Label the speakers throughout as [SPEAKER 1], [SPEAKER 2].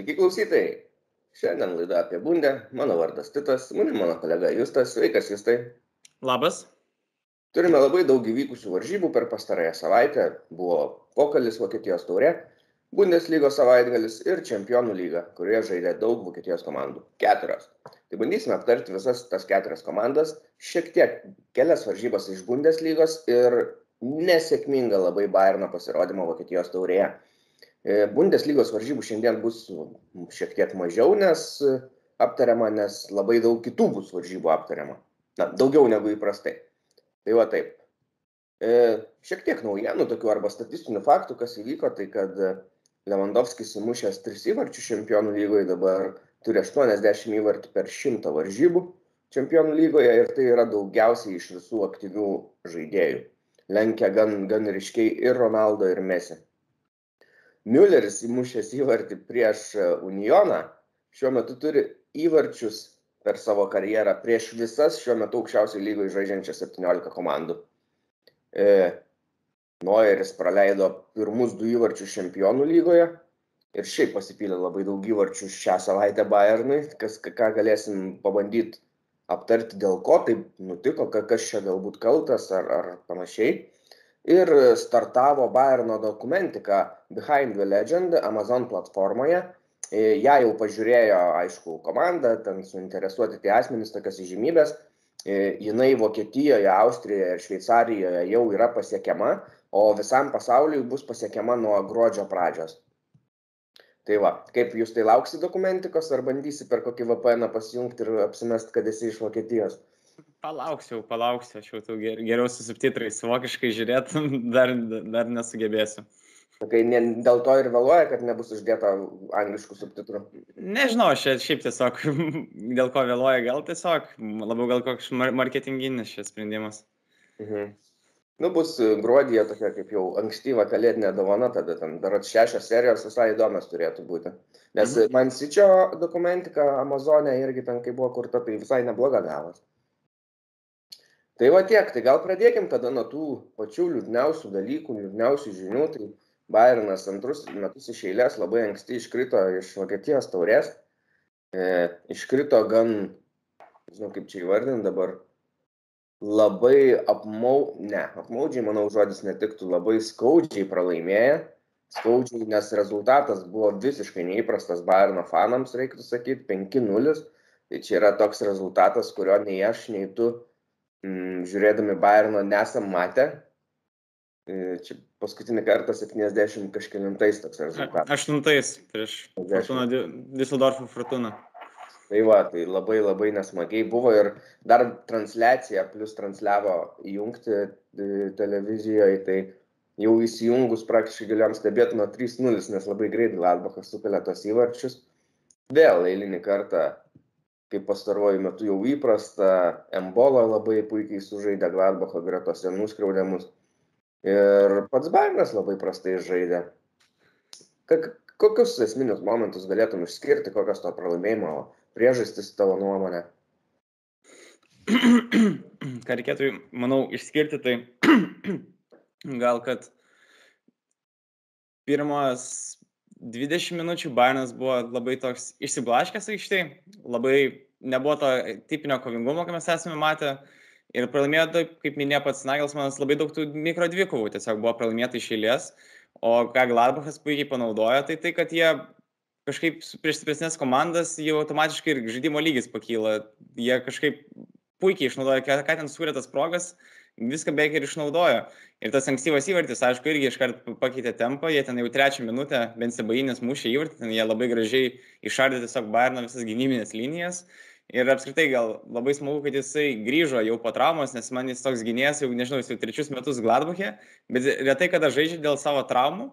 [SPEAKER 1] Sveiki klausytojai. Šiandien laida apie bundę. Mano vardas Titas, mano, mano kolega Justas. Sveikas, Justai.
[SPEAKER 2] Labas.
[SPEAKER 1] Turime labai daug įvykusių varžybų per pastarąją savaitę. Buvo pokalis Vokietijos taurė, Bundeslygos savaitgalis ir Čempionų lyga, kurioje žaidė daug Vokietijos komandų. Keturios. Tai bandysime aptarti visas tas keturias komandas, šiek tiek kelias varžybas iš Bundeslygos ir nesėkmingą labai Bayerno pasirodymą Vokietijos taurėje. E, Bundeslygos varžybų šiandien bus šiek tiek mažiau, nes e, aptariama, nes labai daug kitų bus varžybų aptariama. Na, daugiau negu įprastai. Tai va taip. E, šiek tiek naujienų tokių arba statistinių faktų, kas įvyko, tai kad Lewandowskis įmušęs 3 įvarčių čempionų lygoje dabar turi 80 įvartį per 100 varžybų čempionų lygoje ir tai yra daugiausiai iš visų aktyvių žaidėjų. Lenkia gan, gan ryškiai ir Ronaldo, ir Messi. Mülleris įmušęs įvartį prieš e, Unioną šiuo metu turi įvarčius per savo karjerą prieš visas šiuo metu aukščiausiai lygoje žaidžiančias 17 komandų. E, Noeris praleido pirmus du įvarčius čempionų lygoje ir šiaip pasipylė labai daug įvarčių šią savaitę Bayernui, kas, ką galėsim pabandyti aptarti, dėl ko taip nutiko, kas čia galbūt kaltas ar, ar panašiai ir startavo Bayerno dokumentika Behind the Legend Amazon platformoje. E, ja jau pažiūrėjo, aišku, komanda, ten suinteresuoti tie asmenys, tokias įžymybės. E, jinai Vokietijoje, Austrijoje ir Šveicarijoje jau yra pasiekiama, o visam pasauliui bus pasiekiama nuo gruodžio pradžios. Tai va, kaip jūs tai lauksi dokumentikos, ar bandysi per kokį VPN pasijungti ir apsimest, kad esi iš Vokietijos?
[SPEAKER 2] Palauksiu, palauksiu, aš jau ger, geriau su subtitrais vokiškai žiūrėt, dar, dar nesugebėsiu.
[SPEAKER 1] Kai ne, dėl to ir vėluoja, kad nebus uždėta angliškų subtitrų.
[SPEAKER 2] Nežinau, aš šiaip tiesiog dėl ko vėluoja, gal tiesiog labiau gal koks marketinginis šis sprendimas.
[SPEAKER 1] Mhm. Nu, bus gruodėje tokia kaip jau ankstyva kalėdinė dovana, tada ten dar šešios serijos visai įdomios turėtų būti. Nes mhm. man sičio dokumentika Amazonė irgi ten, kai buvo kurta, tai visai nebloga gavas tai va tiek tai gal pradėkim tada nuo tų pačių liūdniausių dalykų liūdniausių žinių. Tai bajernas antrus metus iš eilės labai anksti iškrito iš vokietijos taurės. E, iškrito gan nežinau kaip čia įvardinti dabar labai apmau, ne, apmaudžiai, manau, žodis netiktų, labai skaudžiai pralaimėję, skaudžiai, nes rezultatas buvo visiškai neįprastas Bayerno fanams, reiktų sakyti, 5-0, tai čia yra toks rezultatas, kurio nei aš, nei tu žiūrėdami Bayerno nesam matę. E, čia paskutinį kartą 70 kažkėlintais toks rezultatas.
[SPEAKER 2] Aštuntais prieš Fortuna, Düsseldorfo Fortuna.
[SPEAKER 1] Tai va, tai labai labai nesmagiai buvo ir dar transliacija, plus transliavo įjungti e, televizijoje, tai jau įsijungus praktiškai galėjom stebėti nuo 3-0, nes labai greit Gladbachas sukelia tos įvarčius. Vėl eilinį kartą kaip pastaruoju metu jau įprasta, Embola labai puikiai sužaidė Gladbacho gretose, nuskriaudė mus. Ir pats Bairnas labai prastai žaidė. Kokius esminius momentus galėtum išskirti, kokios to pralaimėjimo priežastis tavo nuomonė?
[SPEAKER 2] Ką reikėtų, manau, išskirti, tai gal, kad pirmas 20 minučių Bayernas buvo labai toks išsiblaškęs aikštėje, labai nebuvo to tipinio kovingumo, ką mes esame matę. Ir pralaimėjo, taip, kaip minėjo pats Nagelsmanas, labai daug tų mikro dvikovų tiesiog buvo pralaimėta iš eilės. O ką Gladbachas puikiai panaudojo, tai tai, kad jie kažkaip prieš stipresnės komandas jau automatiškai ir žaidimo lygis pakyla. Jie kažkaip puikiai išnaudoja, ką, ten sūrė tas progas, viską beveik ir išnaudojo. Ir tas ankstyvas įvartis, aišku, irgi iškart pakeitė tempą, jie ten jau trečią minutę bent sebainis mušė įvartį, ten jie labai gražiai išardė tiesiog Bayerno visas gynybinės linijas. Ir apskritai gal labai smagu, kad jisai grįžo jau po traumos, nes man jis toks gynėjas jau, nežinau, jis jau trečius metus Gladbachė, bet retai kada žaidžia dėl savo traumų.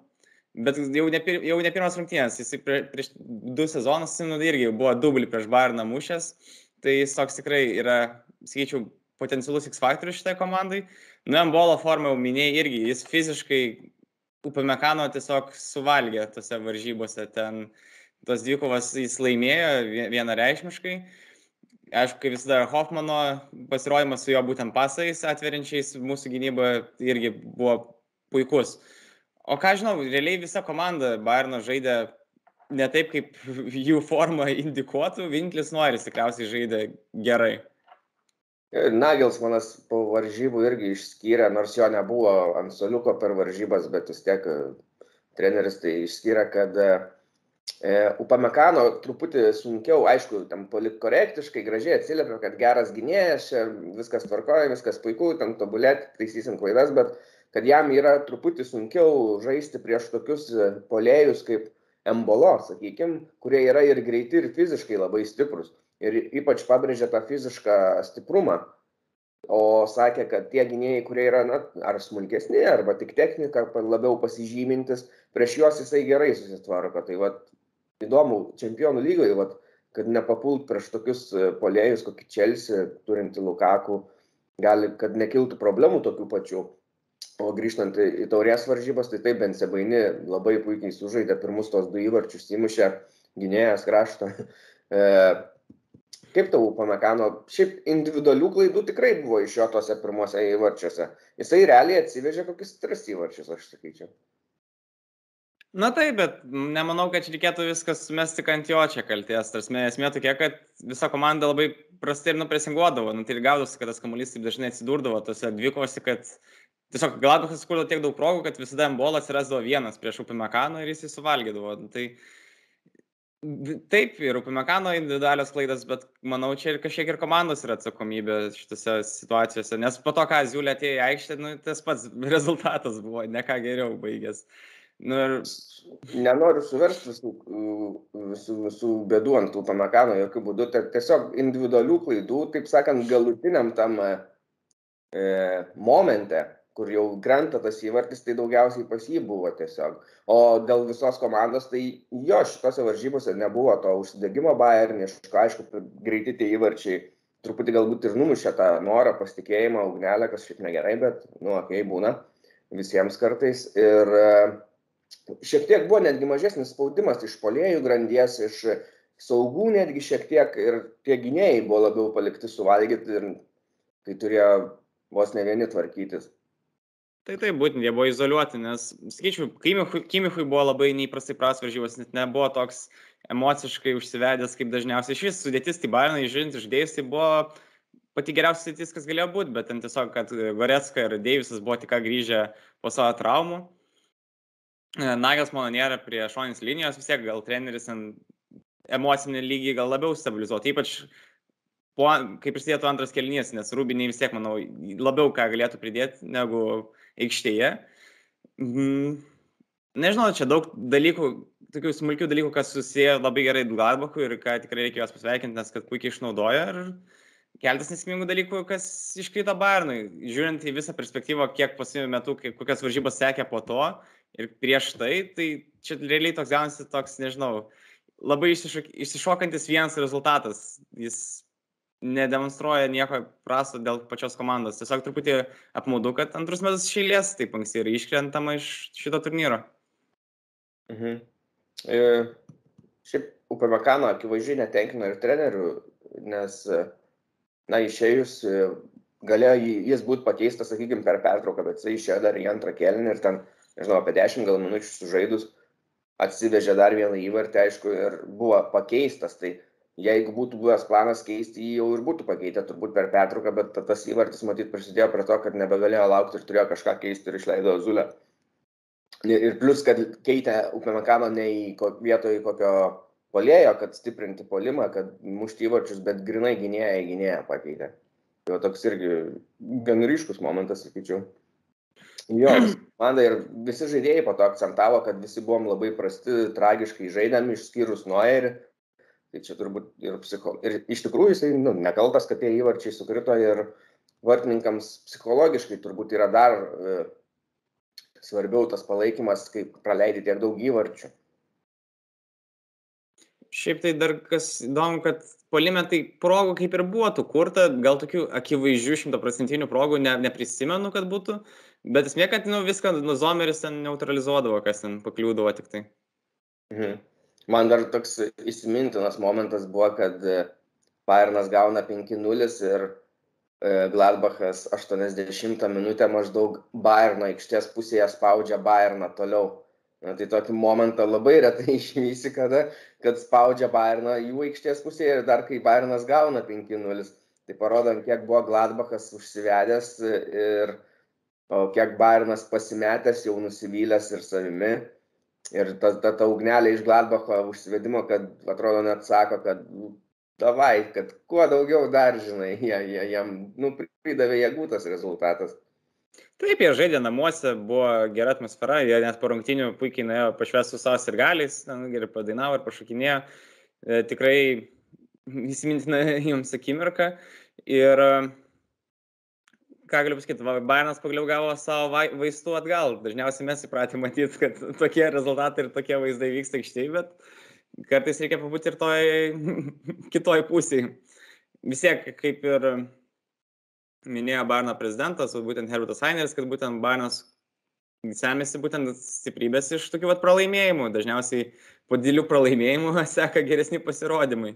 [SPEAKER 2] Bet jau ne, pir, jau ne pirmas rungtynės, jis prie, prieš du sezonus, nu, irgi buvo dublį prieš Bayerną mušęs, tai jis toks tikrai yra, sakyčiau, potencialus X faktorius šitai komandai. Nu, Embolo formą jau minėjai irgi, jis fiziškai Upamekano tiesiog suvalgė tose varžybose, ten tos dvikovas jis laimėjo vienareišmiškai. Aišku, kaip visada, Hoffmano pasirodymas su jo būtent pasais atveriančiais mūsų gynybą irgi buvo puikus. O ką žinau, realiai visa komanda Bayerno žaidė ne taip, kaip jų forma indikuotų, Vinklis Noris tikriausiai žaidė gerai.
[SPEAKER 1] Nagelsmanas po varžybų irgi išskyrė, nors jo nebuvo ant soliuko per varžybas, bet vis tiek e, treneris tai išskyrė, kad e, e Upamekano truputį sunkiau, aišku, tam politkorektiškai, gražiai atsiliepia, kad geras gynėjas, viskas tvarkoja, viskas puiku, tam tobulėti, taisysim klaidas, bet kad jam yra truputį sunkiau žaisti prieš tokius e, polėjus kaip embolo, sakykime, kurie yra ir greiti, ir fiziškai labai stiprus. Ir ypač pabrėžė tą fizišką stiprumą. O sakė, kad tie gynėjai, kurie yra na, ar smulkesni, arba tik technika labiau pasižymintis, prieš juos jisai gerai susitvarko. Tai vad įdomu, čempionų lygoje, vat, kad nepapult prieš tokius e, polėjus, kokį Čelsi, turinti Lukaku, gali, kad nekiltų problemų tokių pačių. O grįžtant į taurės varžybas, tai taip, bent Sebaini labai puikiai sužaidė, pirmus tos du įvarčius įmušė gynėjas krašto. Kaip tau pamekano, šiaip individualių klaidų tikrai buvo iš jo tose pirmose įvarčiuose. Jisai realiai atsivežė kokius tris įvarčius, aš sakyčiau.
[SPEAKER 2] Na taip, bet nemanau, kad čia reikėtų viskas sumesti ant jo čia kalties. Tarsi esmė tokia, kad visa komanda labai prastai ir nupresinguodavo. Nu, tai ir gaudosi, kad tas kamuolys taip dažnai atsidurdavo tose dvikovose, kad tiesiog Gladbachas sukūrė tiek daug progų, kad visada Mbola atsirasdavo vienas prieš Upimekano ir jis jį suvalgydavo. Tai taip, ir Upimekano individualios klaidas, bet manau, čia ir kažkiek ir komandos yra atsakomybė šitose situacijose, nes po to, ką Ziulė atėjo į aikštę, nu, tas pats rezultatas buvo, ne ką geriau baigęs.
[SPEAKER 1] Nu, ir... Nenoriu suversti visų, visų, visų bėdų ant Upimekano, jokių būdų, tai tiesiog individualių klaidų, taip sakant, galutiniam tam e, momente kur jau krenta tas įvartis, tai daugiausiai pas jį buvo tiesiog. O dėl visos komandos, tai jo šitose varžybose nebuvo to užsidegimo Bayerniško, aišku, greiti tie įvarčiai truputį galbūt ir numušė tą norą, pasitikėjimą, ugnelę, kas šiaip negerai, bet, nu, okei, okay, būna visiems kartais. Ir e, šiek tiek buvo netgi mažesnis spaudimas iš polėjų grandies, iš saugų netgi šiek tiek ir tie gynėjai buvo labiau palikti suvalgyti ir tai turėjo vos ne vieni tvarkytis.
[SPEAKER 2] Tai taip, būtent jie buvo izoliuoti, nes, sakyčiau, Kimichui, Kimichui buvo labai neįprastai pras varžybos, net nebuvo toks emociškai užsivedęs, kaip dažniausiai. Iš vis sudėtis, tai Barinai, žiūrint iš dėjus, tai buvo pati geriausia sudėtis, kas galėjo būti, bet ten tiesiog, kad Goretska ir Deivisas buvo tik grįžę po savo traumų. Nagas mano nėra prie šoninės linijos, vis tiek gal treneris emocinį lygį gal labiau stabilizuoti, ypač po, kai prisidėtų antras kelnys, nes rūbiniai vis tiek, manau, labiau ką galėtų pridėti negu aikštėje. Mm, nežinau, čia daug dalykų, tokių smulkių dalykų, kas susiję labai gerai Gladbachui ir ką tikrai reikia juos pasveikinti, nes kad puikiai išnaudoja. Ir keltas nesėkmingų dalykų, kas iškrito Barnui. Žiūrint į visą perspektyvą, kiek pasimė metų, kokias varžybas sekė po to ir prieš tai, tai čia realiai toks gaunasi toks, nežinau, labai išsišok, išsišokantis vienas rezultatas. Jis nedemonstruoja nieko prasto dėl pačios komandos. Tiesiog truputį apmaudu, kad antrus metus šeilės taip anksti yra iškrentama iš šito turnyro.
[SPEAKER 1] Mhm. E, šiaip Upamekano akivaizdžiai netenkina ir trenerių, nes, na, išėjus e, galėjo jis būti pakeistas, sakykime, per pertrauką, bet jisai išėjo dar į antrą kėlinį ir ten, nežinau, apie 10 gal minučių sužaidus atsivežė dar vieną įvartį, aišku, ir buvo pakeistas. Tai jeigu būtų buvęs planas keisti jį jau ir būtų pakeitę turbūt per pertrauką bet tas įvartis matyt prisidėjo prie to kad nebegalėjo laukti ir turėjo kažką keisti ir išleido azulę. Ir plus kad keitė upamecano ne į vietoj kokio puolėjo kad stiprinti puolimą kad mušti įvarčius bet grynai gynėją į gynėją pakeitė. Tai toks irgi gan ryškus momentas sakyčiau. Jo, man ir visi žaidėjai po to akcentavo, kad visi buvom labai prasti, tragiškai žaidėm, išskyrus Noerį, Tai čia turbūt ir, psicho... ir iš tikrųjų jisai nu, nekaltas, kad tie įvarčiai sukrito ir vartininkams psichologiškai turbūt yra dar e, svarbiau tas palaikymas, kai praleidi tiek daug įvarčių.
[SPEAKER 2] Šiaip tai dar kas įdomu, kad polime tai progų kaip ir buvo tų kurta, gal tokių akivaizdžių šimtaprocentinių progų ne, neprisimenu, kad būtų, bet esmė, kad nu, viską nu, Zomeris ten neutralizuodavo, kas ten pakliūdavo tik tai.
[SPEAKER 1] Mhm. Man dar toks įsimintinas momentas buvo, kad e, Bayernas gauna 5-0 ir e, Gladbachas 80 minutę maždaug Bayerno aikštės pusėje spaudžia Bayerną toliau. Na, tai tokį momentą labai retai išvysi, kada, kad spaudžia Bayerną jų aikštės pusėje ir dar kai Bayernas gauna 5-0. Tai parodom, kiek buvo Gladbachas užsivedęs ir o kiek Bayernas pasimetęs, jau nusivylęs ir savimi. Ir ta, ta, ta ugnelė iš Gladbacho užsivedimo, kad atrodo net sako, kad davai, kad kuo daugiau dar, žinai, jie, jie, jam nu, pridavė jėgų tas rezultatas.
[SPEAKER 2] Taip, jie žaidė namuose, buvo gera atmosfera, jie net po rungtinių puikiai nuėjo pašvęs su savo ir galiais, ir padainavo ir pašokinėjo. E, tikrai įsimintina jums akimirka. Ir ką galiu pasakyti, Bairnas pagaliau gavo savo vaistų atgal. Dažniausiai mes įpratę matyti, kad tokie rezultatai ir tokie vaizdai vyksta aikštėje, bet kartais reikia pabūti ir toj kitoj pusėje. Vis tiek, kaip ir minėjo Barno prezidentas, būtent Herbertas Heineris, kad būtent Barnas semėsi būtent stiprybės iš tokių vat pralaimėjimų. Dažniausiai po didelių pralaimėjimų seka geresni pasirodymai.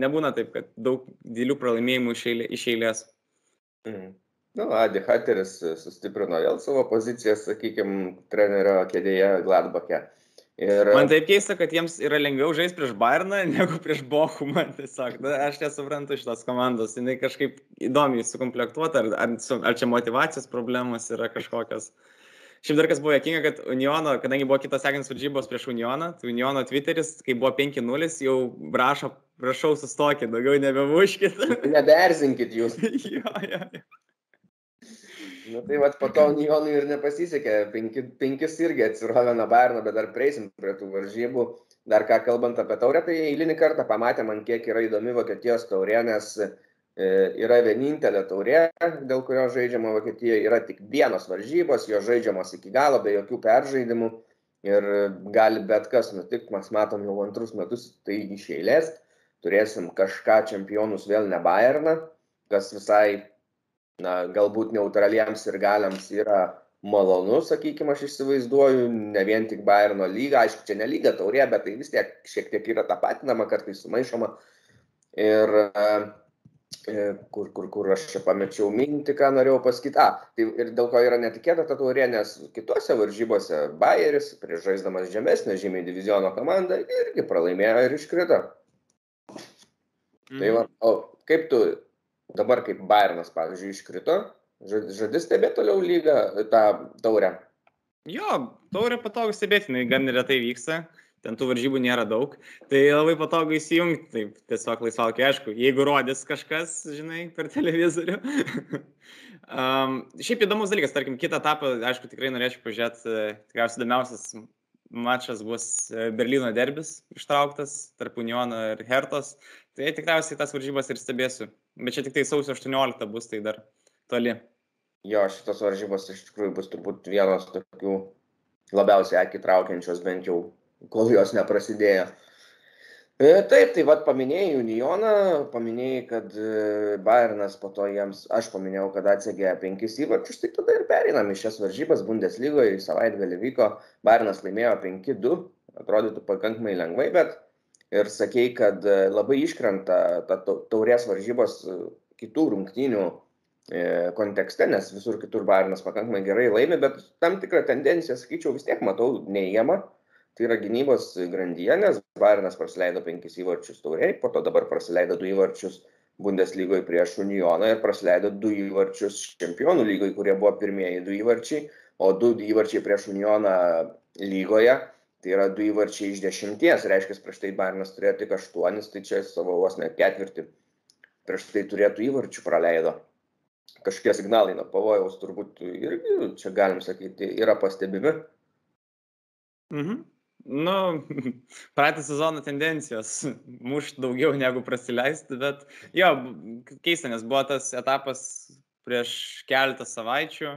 [SPEAKER 2] Nebūna taip, kad daug didelių pralaimėjimų iš, eilė, iš eilės.
[SPEAKER 1] Mm. Nu, Adi Hatteris sustiprino vėl savo poziciją, sakykime, trenerio kėdėje Gladbake.
[SPEAKER 2] Ir... Man taip keista, kad jiems yra lengviau žaisti prieš Bairną negu prieš Bochumą. Tiesiog, na, aš nesuprantu šitos komandos. Jis kažkaip įdomiai sukomplektuota, ar, ar, ar čia motivacijos problemos yra kažkokios. Šiaip dar kas buvo jokinga, kad Uniono, kadangi buvo kitos sekantis varžybos prieš Unioną, tai Uniono Twitteris, kai buvo 5-0, jau rašo, prašau sustokit, daugiau nebemuškit.
[SPEAKER 1] Neberzinkit jūs.
[SPEAKER 2] jo, jo, jo.
[SPEAKER 1] Nu, tai vat, po to Unionui ir nepasisekė, Penki, penkis irgi atsirovė nuo Bayerno, bet dar prieisim prie tų varžybų. Dar ką kalbant apie taurę, tai eilinį kartą pamatė man, kiek yra įdomi Vokietijos taurė, nes e, yra vienintelė taurė, dėl kurio žaidžiama Vokietijoje, yra tik vienos varžybos, jos žaidžiamos iki galo, be jokių peržaidimų. Ir gali bet kas nutikti, mes matom jau antrus metus tai iš eilės, turėsim kažką čempionus vėl ne Bayerną, kas visai na galbūt neutraliems sirgaliams yra malonu, sakykime, aš įsivaizduoju, ne vien tik Bayerno lyga, aišku, čia ne lyga taurė, bet tai vis tiek šiek tiek yra tapatinama, kartais sumaišoma. Ir e, kur, kur, kur aš čia pamečiau mintį, ką norėjau pasakyti. A, tai ir dėl ko yra netikėta ta taurė, nes kitose varžybose Bayeris, prieš žaisdamas žemesnę žymiai diviziono komandą, irgi pralaimėjo ir iškrito. Mm. Tai va, o kaip tu dabar kaip Bayernas, pavyzdžiui, iškrito, žadi stebėti toliau lygą, tą taurę?
[SPEAKER 2] Jo, taurė patogu stebėti, jinai gan retai vyksta, ten tų varžybų nėra daug, tai labai patogu įsijungti, taip tiesiog laisvalkiai, aišku, jeigu rodys kažkas, žinai, per televizorių. um, šiaip įdomus dalykas, tarkim, kitą etapą, aišku, tikrai norėčiau pažiūrėti, e, tikriausiai įdomiausias mačas bus e, Berlyno derbis ištrauktas tarp Uniono ir Hertos, tai tikriausiai tas varžybas ir stebėsiu. Bet čia tik tai sausio 18 bus, tai dar toli.
[SPEAKER 1] Jo, šitos varžybos iš tikrųjų bus turbūt vienos tokių labiausiai akį traukiančios, bent jau kol jos neprasidėjo. E, taip, tai vad paminėjai Unioną, paminėjai, kad e, Bayernas po to jiems, aš paminėjau, kad atsegė penkis įvarčius, tai tada ir pereinam į šias varžybas Bundeslygoje, savaitgalį vyko, Bayernas laimėjo 5-2, atrodytų pakankamai lengvai, bet ir sakei, kad e, labai iškrenta ta taurės varžybos e, kitų rungtynių e, kontekste, nes visur kitur Bairnas pakankamai gerai laimi, bet tam tikrą tendenciją, sakyčiau, vis tiek matau neįjama. Tai yra gynybos grandyje, nes Bairnas praleido penkis įvarčius tauriai, po to dabar praleido du įvarčius Bundeslygoje prieš Unioną ir praleido du įvarčius Čempionų lygoje, kurie buvo pirmieji du įvarčiai, o du įvarčiai prieš Unioną lygoje tai yra du įvarčiai iš dešimties, reiškia, prieš tai Bairnas turėjo tik aštuonis, tai čia savo vos ne ketvirtį prieš tai turėtų įvarčių praleido. Kažkokie signalai nuo pavojaus turbūt irgi, čia galim sakyti, yra pastebimi.
[SPEAKER 2] Mhm. Nu, praeitą sezoną tendencijos mušti daugiau negu prasileisti, bet jo, keista, nes buvo tas etapas prieš keletą savaičių,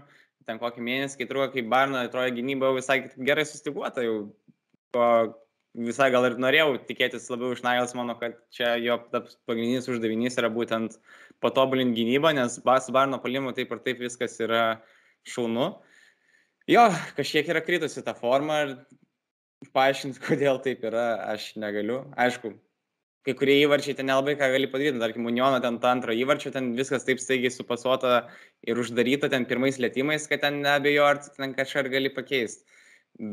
[SPEAKER 2] ten kokį mėnesį, kai truko, kai Barno atrodo gynyba jau visai gerai sustiguota, jau ko visai gal ir norėjau tikėtis labiau iš Nagelsmano, kad čia jo pagrindinis uždavinys yra būtent patobulinti gynybą, nes Bas Barno palimu taip ir taip viskas yra šaunu. Jo, kažkiek yra kritusi ta forma ir paaiškinti, kodėl taip yra, aš negaliu. Aišku, kai kurie įvarčiai ten nelabai ką gali padaryti, tarkim, Uniono ten tą antrą įvarčią, ten viskas taip staigiai supasuota ir uždaryta ten pirmais lėtymais, kad ten nebejo, ar ten kažką gali pakeisti.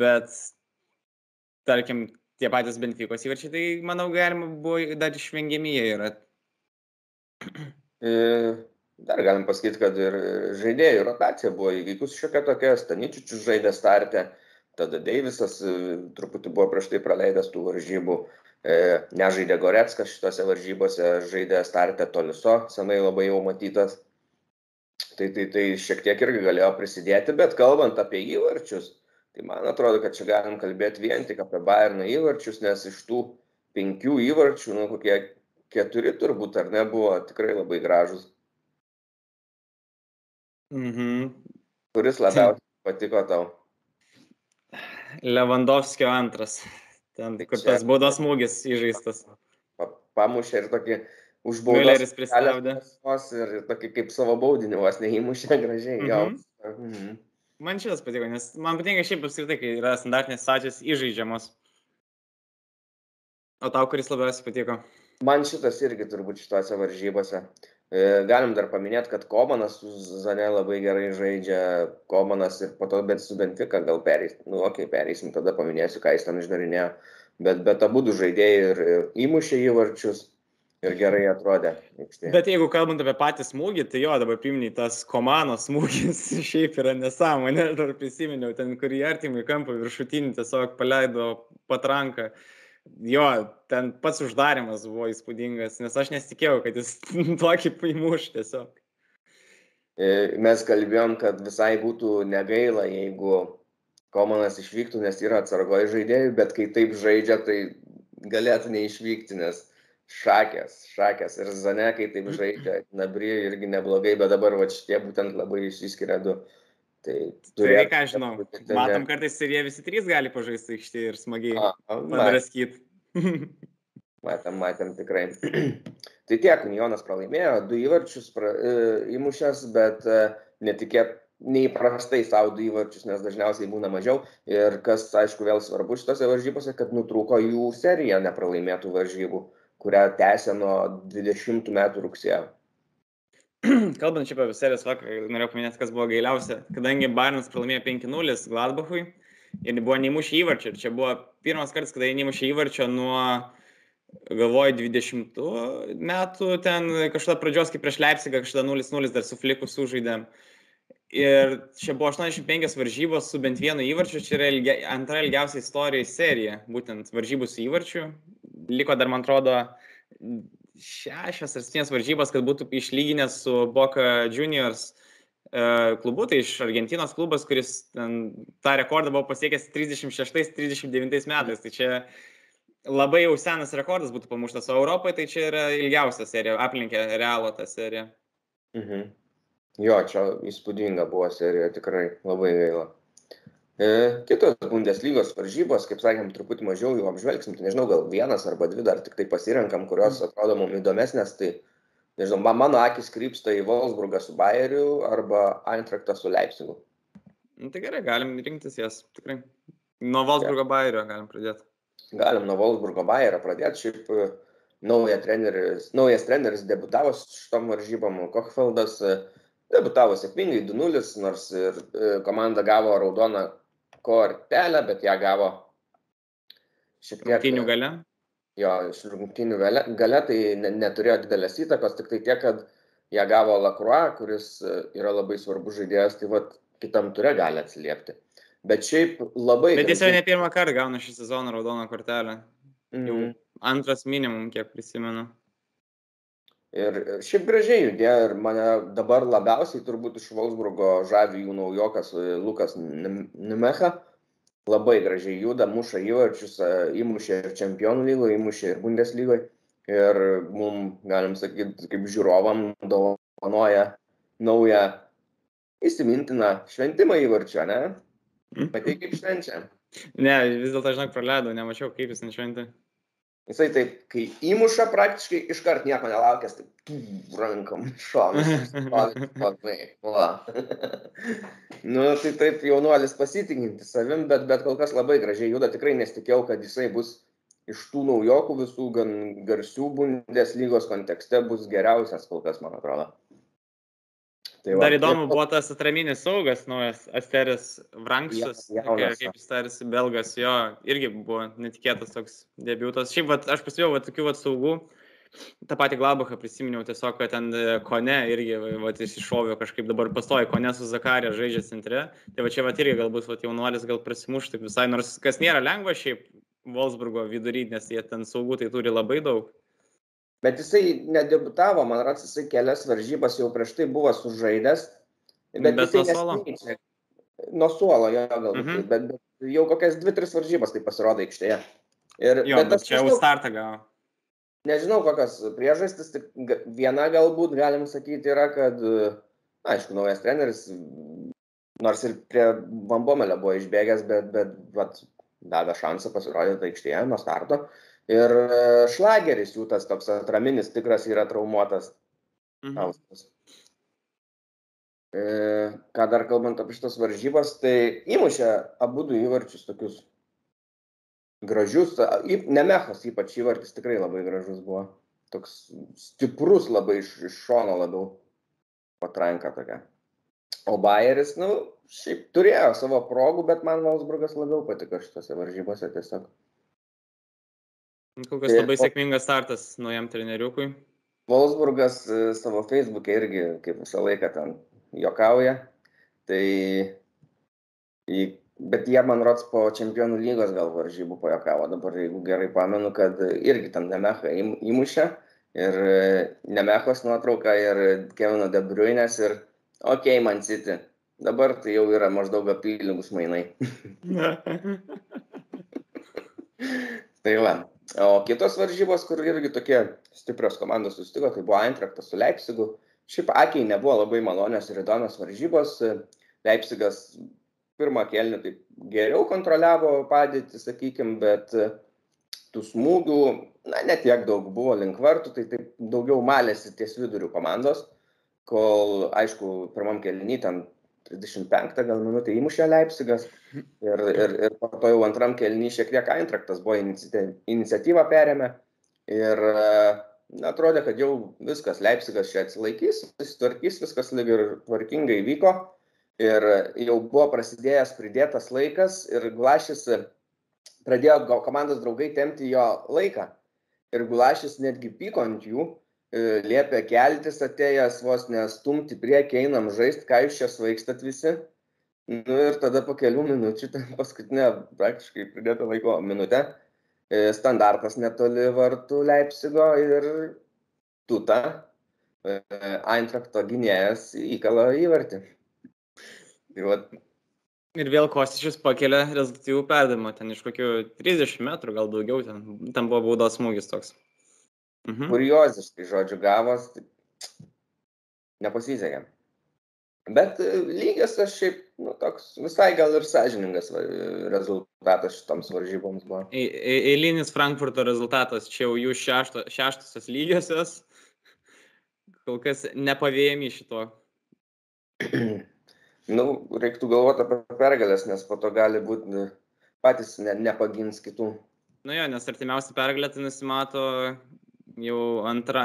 [SPEAKER 2] Bet tarkim, tie patys Benfikos įvarčiai, tai manau, galima buvo dar išvengiami jie yra.
[SPEAKER 1] E, dar galim pasakyti, kad ir žaidėjų rotacija buvo įvykus šiokia tokia, Staničičius žaidė startę, tada Deivisas e, truputį buvo prieš tai praleidęs tų varžybų, e, nežaidė Goreckas šitose varžybose, žaidė startę Toliso, senai labai jau matytas. Tai, tai, tai šiek tiek irgi galėjo prisidėti, bet kalbant apie įvarčius, tai man atrodo, kad čia galim kalbėti vien tik apie Bayerno įvarčius, nes iš tų penkių įvarčių, nu kokie keturi turbūt ar ne, buvo tikrai labai gražus.
[SPEAKER 2] Mhm.
[SPEAKER 1] Kuris labiausiai patiko tau?
[SPEAKER 2] Lewandowskio antras. Ten, kur
[SPEAKER 1] Čia-
[SPEAKER 2] tas baudos smūgis įžeistas.
[SPEAKER 1] Pa- Pamušė ir tokį užbaudos.
[SPEAKER 2] Mülleris pristabdė.
[SPEAKER 1] Ir tokį kaip savo baudinį vos neįmušė gražiai.
[SPEAKER 2] Mhm.
[SPEAKER 1] Mhm.
[SPEAKER 2] Man šitas patiko, nes man patinka šiaip apskritai, kai yra standartinės situacijos įžeidžiamos. O tau kuris labiausiai patiko?
[SPEAKER 1] Man šitas irgi turbūt šituose varžybose. E, Galim dar paminėti, kad Komanas su Zane labai gerai žaidžia. Komanas ir po to, bet su Benfica gal perės. Nu, okei, okay, perėsim, tada paminėsiu, ką jis ten išdarinėjo. Bet, bet abu du žaidėjai ir, ir įmušė įvarčius ir gerai atrodė. aikštėje.
[SPEAKER 2] Bet jeigu kalbant apie patį smūgį, tai jo, dabar priminiai tas komanos smūgis šiaip yra nesąmonė, dar prisiminiau, ten kur į artimą kampą viršutinį tiesiog paleido patranką. Jo, ten pats uždarimas buvo įspūdingas, nes aš nesitikėjau, kad jis tokį paimuš tiesiog.
[SPEAKER 1] E, Mes kalbėjom, kad visai būtų negaila, jeigu Komanas išvyktų, nes yra atsargoji žaidėjų, bet kai taip žaidžia, tai galėtų neišvykti, nes šakės, šakės ir Zane, kai taip žaidžia, Nabri irgi neblogai, bet dabar va šitie būtent labai išsiskiria du. Tai
[SPEAKER 2] Tai ką žinau, matom kartais ir jie visi trys gali pažaisti aikštį ir smagiai padraskyti.
[SPEAKER 1] Matėm, matėm tikrai. tai tiek, Jonas pralaimėjo, du įvarčius pra, e, įmušęs, bet e, netikėt, neįprastai savo du įvarčius, nes dažniausiai būna mažiau. Ir kas, aišku, vėl svarbu šitose varžybose, kad nutrūko jų serija nepralaimėtų varžybų, kurią tęsė nuo 20 metų rugsėjo.
[SPEAKER 2] Kalbant čia apie serijas vakar, norėjau paminėti, kas buvo gailiausia. Kadangi Bayernas pralaimėjo 5-0 Gladbachui ir buvo neįmušę įvarčio. Ir čia buvo pirmas kartas, kada jie neįmušė įvarčio nuo, galvoju, 20 metų, ten kažkada pradžios, kaip prieš Leipzigą, kažkada 0-0 dar su Fliku sužaidėm. Ir čia buvo 85 varžybos su bent vienu įvarčiu, čia yra ilgia, antra ilgiausia istorijoje serija, būtent varžybų su įvarčiu. Liko dar, man atrodo, šešias ar septynias varžybas, kad būtų išlyginęs su Boca Juniors e, klubu, tai iš Argentinos klubas, kuris tą rekordą buvo pasiekęs 36-39 metais. Tai čia labai jau senas rekordas būtų pamuštas, o Europoje tai čia yra ilgiausia serija, aplinkė Realo tą seriją.
[SPEAKER 1] Mhm. Jo, čia įspūdinga buvo serija, tikrai labai gaila. E, kitos Bundeslygos varžybos, kaip sakėm, truputį mažiau jų apžvelgsim, tai nežinau, gal vienas arba dvi dar tik tai pasirenkam, kurios atrodo mums įdomesnės, tai nežinau, ma- mano akis krypsta į Wolfsburgą su Bayeriu arba Eintrachtą su Leipzigu.
[SPEAKER 2] Nu, tai gerai, galim rinktis jas, tikrai. Nuo Valsburgo Bairio galim pradėti.
[SPEAKER 1] Galim nuo Wolfsburgo Bayerio pradėti, šiaip e, nauja treneris, naujas treneris debutavo šitom varžybom, Kochfeldas e, debutavo sėkmingai 2-0, nors ir komanda gavo raudoną kortelę, bet ją gavo šiek tiek.
[SPEAKER 2] Rungtynių gale.
[SPEAKER 1] Jo, iš rungtynių gale, gale tai ne, neturėjo didelės įtakos, tik tai tiek, kad ją gavo Lacroix, kuris e, yra labai svarbus žaidėjas, tai vad kitam turė gali atsiliepti. Bet šiaip labai...
[SPEAKER 2] Bet jis jau ne pirmą kartą gauna šį sezoną raudoną kortelę. Jau
[SPEAKER 1] Mhm.
[SPEAKER 2] antras minimum, kiek prisimenu.
[SPEAKER 1] Ir ir šiaip gražiai judėjo ir mane dabar labiausiai turbūt iš Wolfsburgo žavi jų naujokas e, Lukas Nim- Nimecha. Labai gražiai juda, muša įvarčius, e, įmušė ir čempionų lygoje, įmušė ir Bundeslygoje. Ir mums, galim sakyti, kaip žiūrovam dovanoja naują įsimintiną šventimą įvarčio, ne? Matai kaip švenčia.
[SPEAKER 2] Ne, vis dėlto, žinok, praleidau, nemačiau, kaip jis nešventė.
[SPEAKER 1] Jisai taip, kai įmuša praktiškai iškart nieko nelaukęs, taip tų, rankom šonas. Nu, tai taip jaunuolis pasitikinti savim, bet, bet kol kas labai gražiai juda, tikrai nesitikėjau, kad jisai bus iš tų naujokų visų gan garsių Bundeslygos kontekste bus geriausias kol kas, man atrodo.
[SPEAKER 2] Tai va, Dar įdomu buvo tas atraminis saugas, naujas Asteris Vranksas, ja, kaip jis tarsi belgas, jo irgi buvo netikėtas toks debiutas. Šiaip, vat, aš pasijau, va, tokių va, saugų, tą patį Glabachą prisiminiau, tiesiog, kad ten e, Kone irgi, va, jis iššovė kažkaip dabar pastoja, Kone su Zakarė žaidžia centre, tai va čia va irgi galbūt va, jaunuolis gal prasimuš taip visai, nors kas nėra lengva šiaip Wolfsburgo vidury, nes jie ten saugų tai turi labai daug.
[SPEAKER 1] Bet jisai nedebutavo, man rodos, jisai kelias varžybas jau prieš tai buvo sužaidęs.
[SPEAKER 2] Bet, bet nuo suolo.
[SPEAKER 1] Nuo suolo, jo, galbūt. Mm bet, bet jau kokias dvi, tris varžybas tai pasirodo aikštėje.
[SPEAKER 2] Ir, jo, bet, bet čia jau startą gavo.
[SPEAKER 1] Nežinau, kokios priežastis, tik viena galbūt, galim sakyti, yra, kad, aišku, naujas treneris, nors ir prie Bambomelio buvo išbėgęs, bet, bet, vat, davė šansą pasirodyti aikštėje nuo starto. Ir e, šlageris jų tas toks atraminis tikras yra traumuotas. Mhm. E, ką dar kalbant apie šitas varžybas, tai įmušė abu du įvarčius tokius gražius, Nemechas ypač įvartis tikrai labai gražus buvo. Toks stiprus labai iš, iš šono labiau patranka tokia. O Bayeris, nu, šiaip turėjo savo progų, bet man Valsburgas labiau patiko šitose varžybose tiesiog.
[SPEAKER 2] Kol kas labai sėkmingas startas naujam treneriukui.
[SPEAKER 1] Wolfsburgas e, savo Facebook'e irgi, kaip visą laiką ten jokauja. Tai, bet jie, man rods, po čempionų lygos gal varžybų pajokavo. Dabar, jeigu gerai pamenu, kad irgi ten Nemecha įmušė. Ir e, Nemechos nuotrauka ir Kevino De Bruyne's ir ok, man city. Dabar tai jau yra maždaug apylygus mainai. tai va, O kitos varžybos, kur irgi tokie stiprios komandos susitiko, tai buvo Eintraktas su Leipzigu. Šiaip akiai nebuvo labai malonios ir įdomios varžybos. Leipzigas pirmą kelnį taip geriau kontroliavo padėtį, sakykime, bet tų smūgių, na, netiek daug buvo link vartų, tai taip daugiau malėsi ties vidurių komandos, kol, aišku, pirmam kelnį ten 35 gal minutę įmušė Leipzigas. Ir, ir, ir po to jau antram kelnį šiek tiek Eintraktas buvo iniciatyvą perėmę. Ir na, atrodė, kad jau viskas, Leipzigas čia atsilaikys, susitvarkys, viskas lyg ir tvarkingai vyko. Ir jau buvo prasidėjęs pridėtas laikas ir Glašis pradėjo komandos draugai temti jo laiką. Ir Gulašis netgi pyko ant jų liepia keltis atėjęs vos nestumti priekį, einam žaisti, ką jūs čia svaikstat visi. Nu ir tada po kelių minučių, ten paskutinė praktiškai pridėta laiko minutė, e, standartas netoli vartų Leipzigo ir tuta e, Eintrakto gynėjas įkala įvartį. Tai va.
[SPEAKER 2] Ir vėl Kostičius pakelia rezultatyvų perdavimą, ten iš kokių 30 metrų, gal daugiau, ten, ten buvo baudos smūgis toks.
[SPEAKER 1] Mhm. Kurioziškai, žodžiu, gavos, nepasisekė. Bet e, lygias aš šiaip, nu, toks visai gal ir sąžiningas rezultatas šitoms varžyboms buvo.
[SPEAKER 2] E, e, eilinis Frankfurto rezultatas, čia jau jų šešto, šeštosios lygiosios, kol kas nepavėjami šito.
[SPEAKER 1] nu, reiktų galvoti apie pergalės, nes po to gali būti patys ne, nepagins kitų.
[SPEAKER 2] Nu jo, nes artimiausia pergalė tai nusimato jau antra,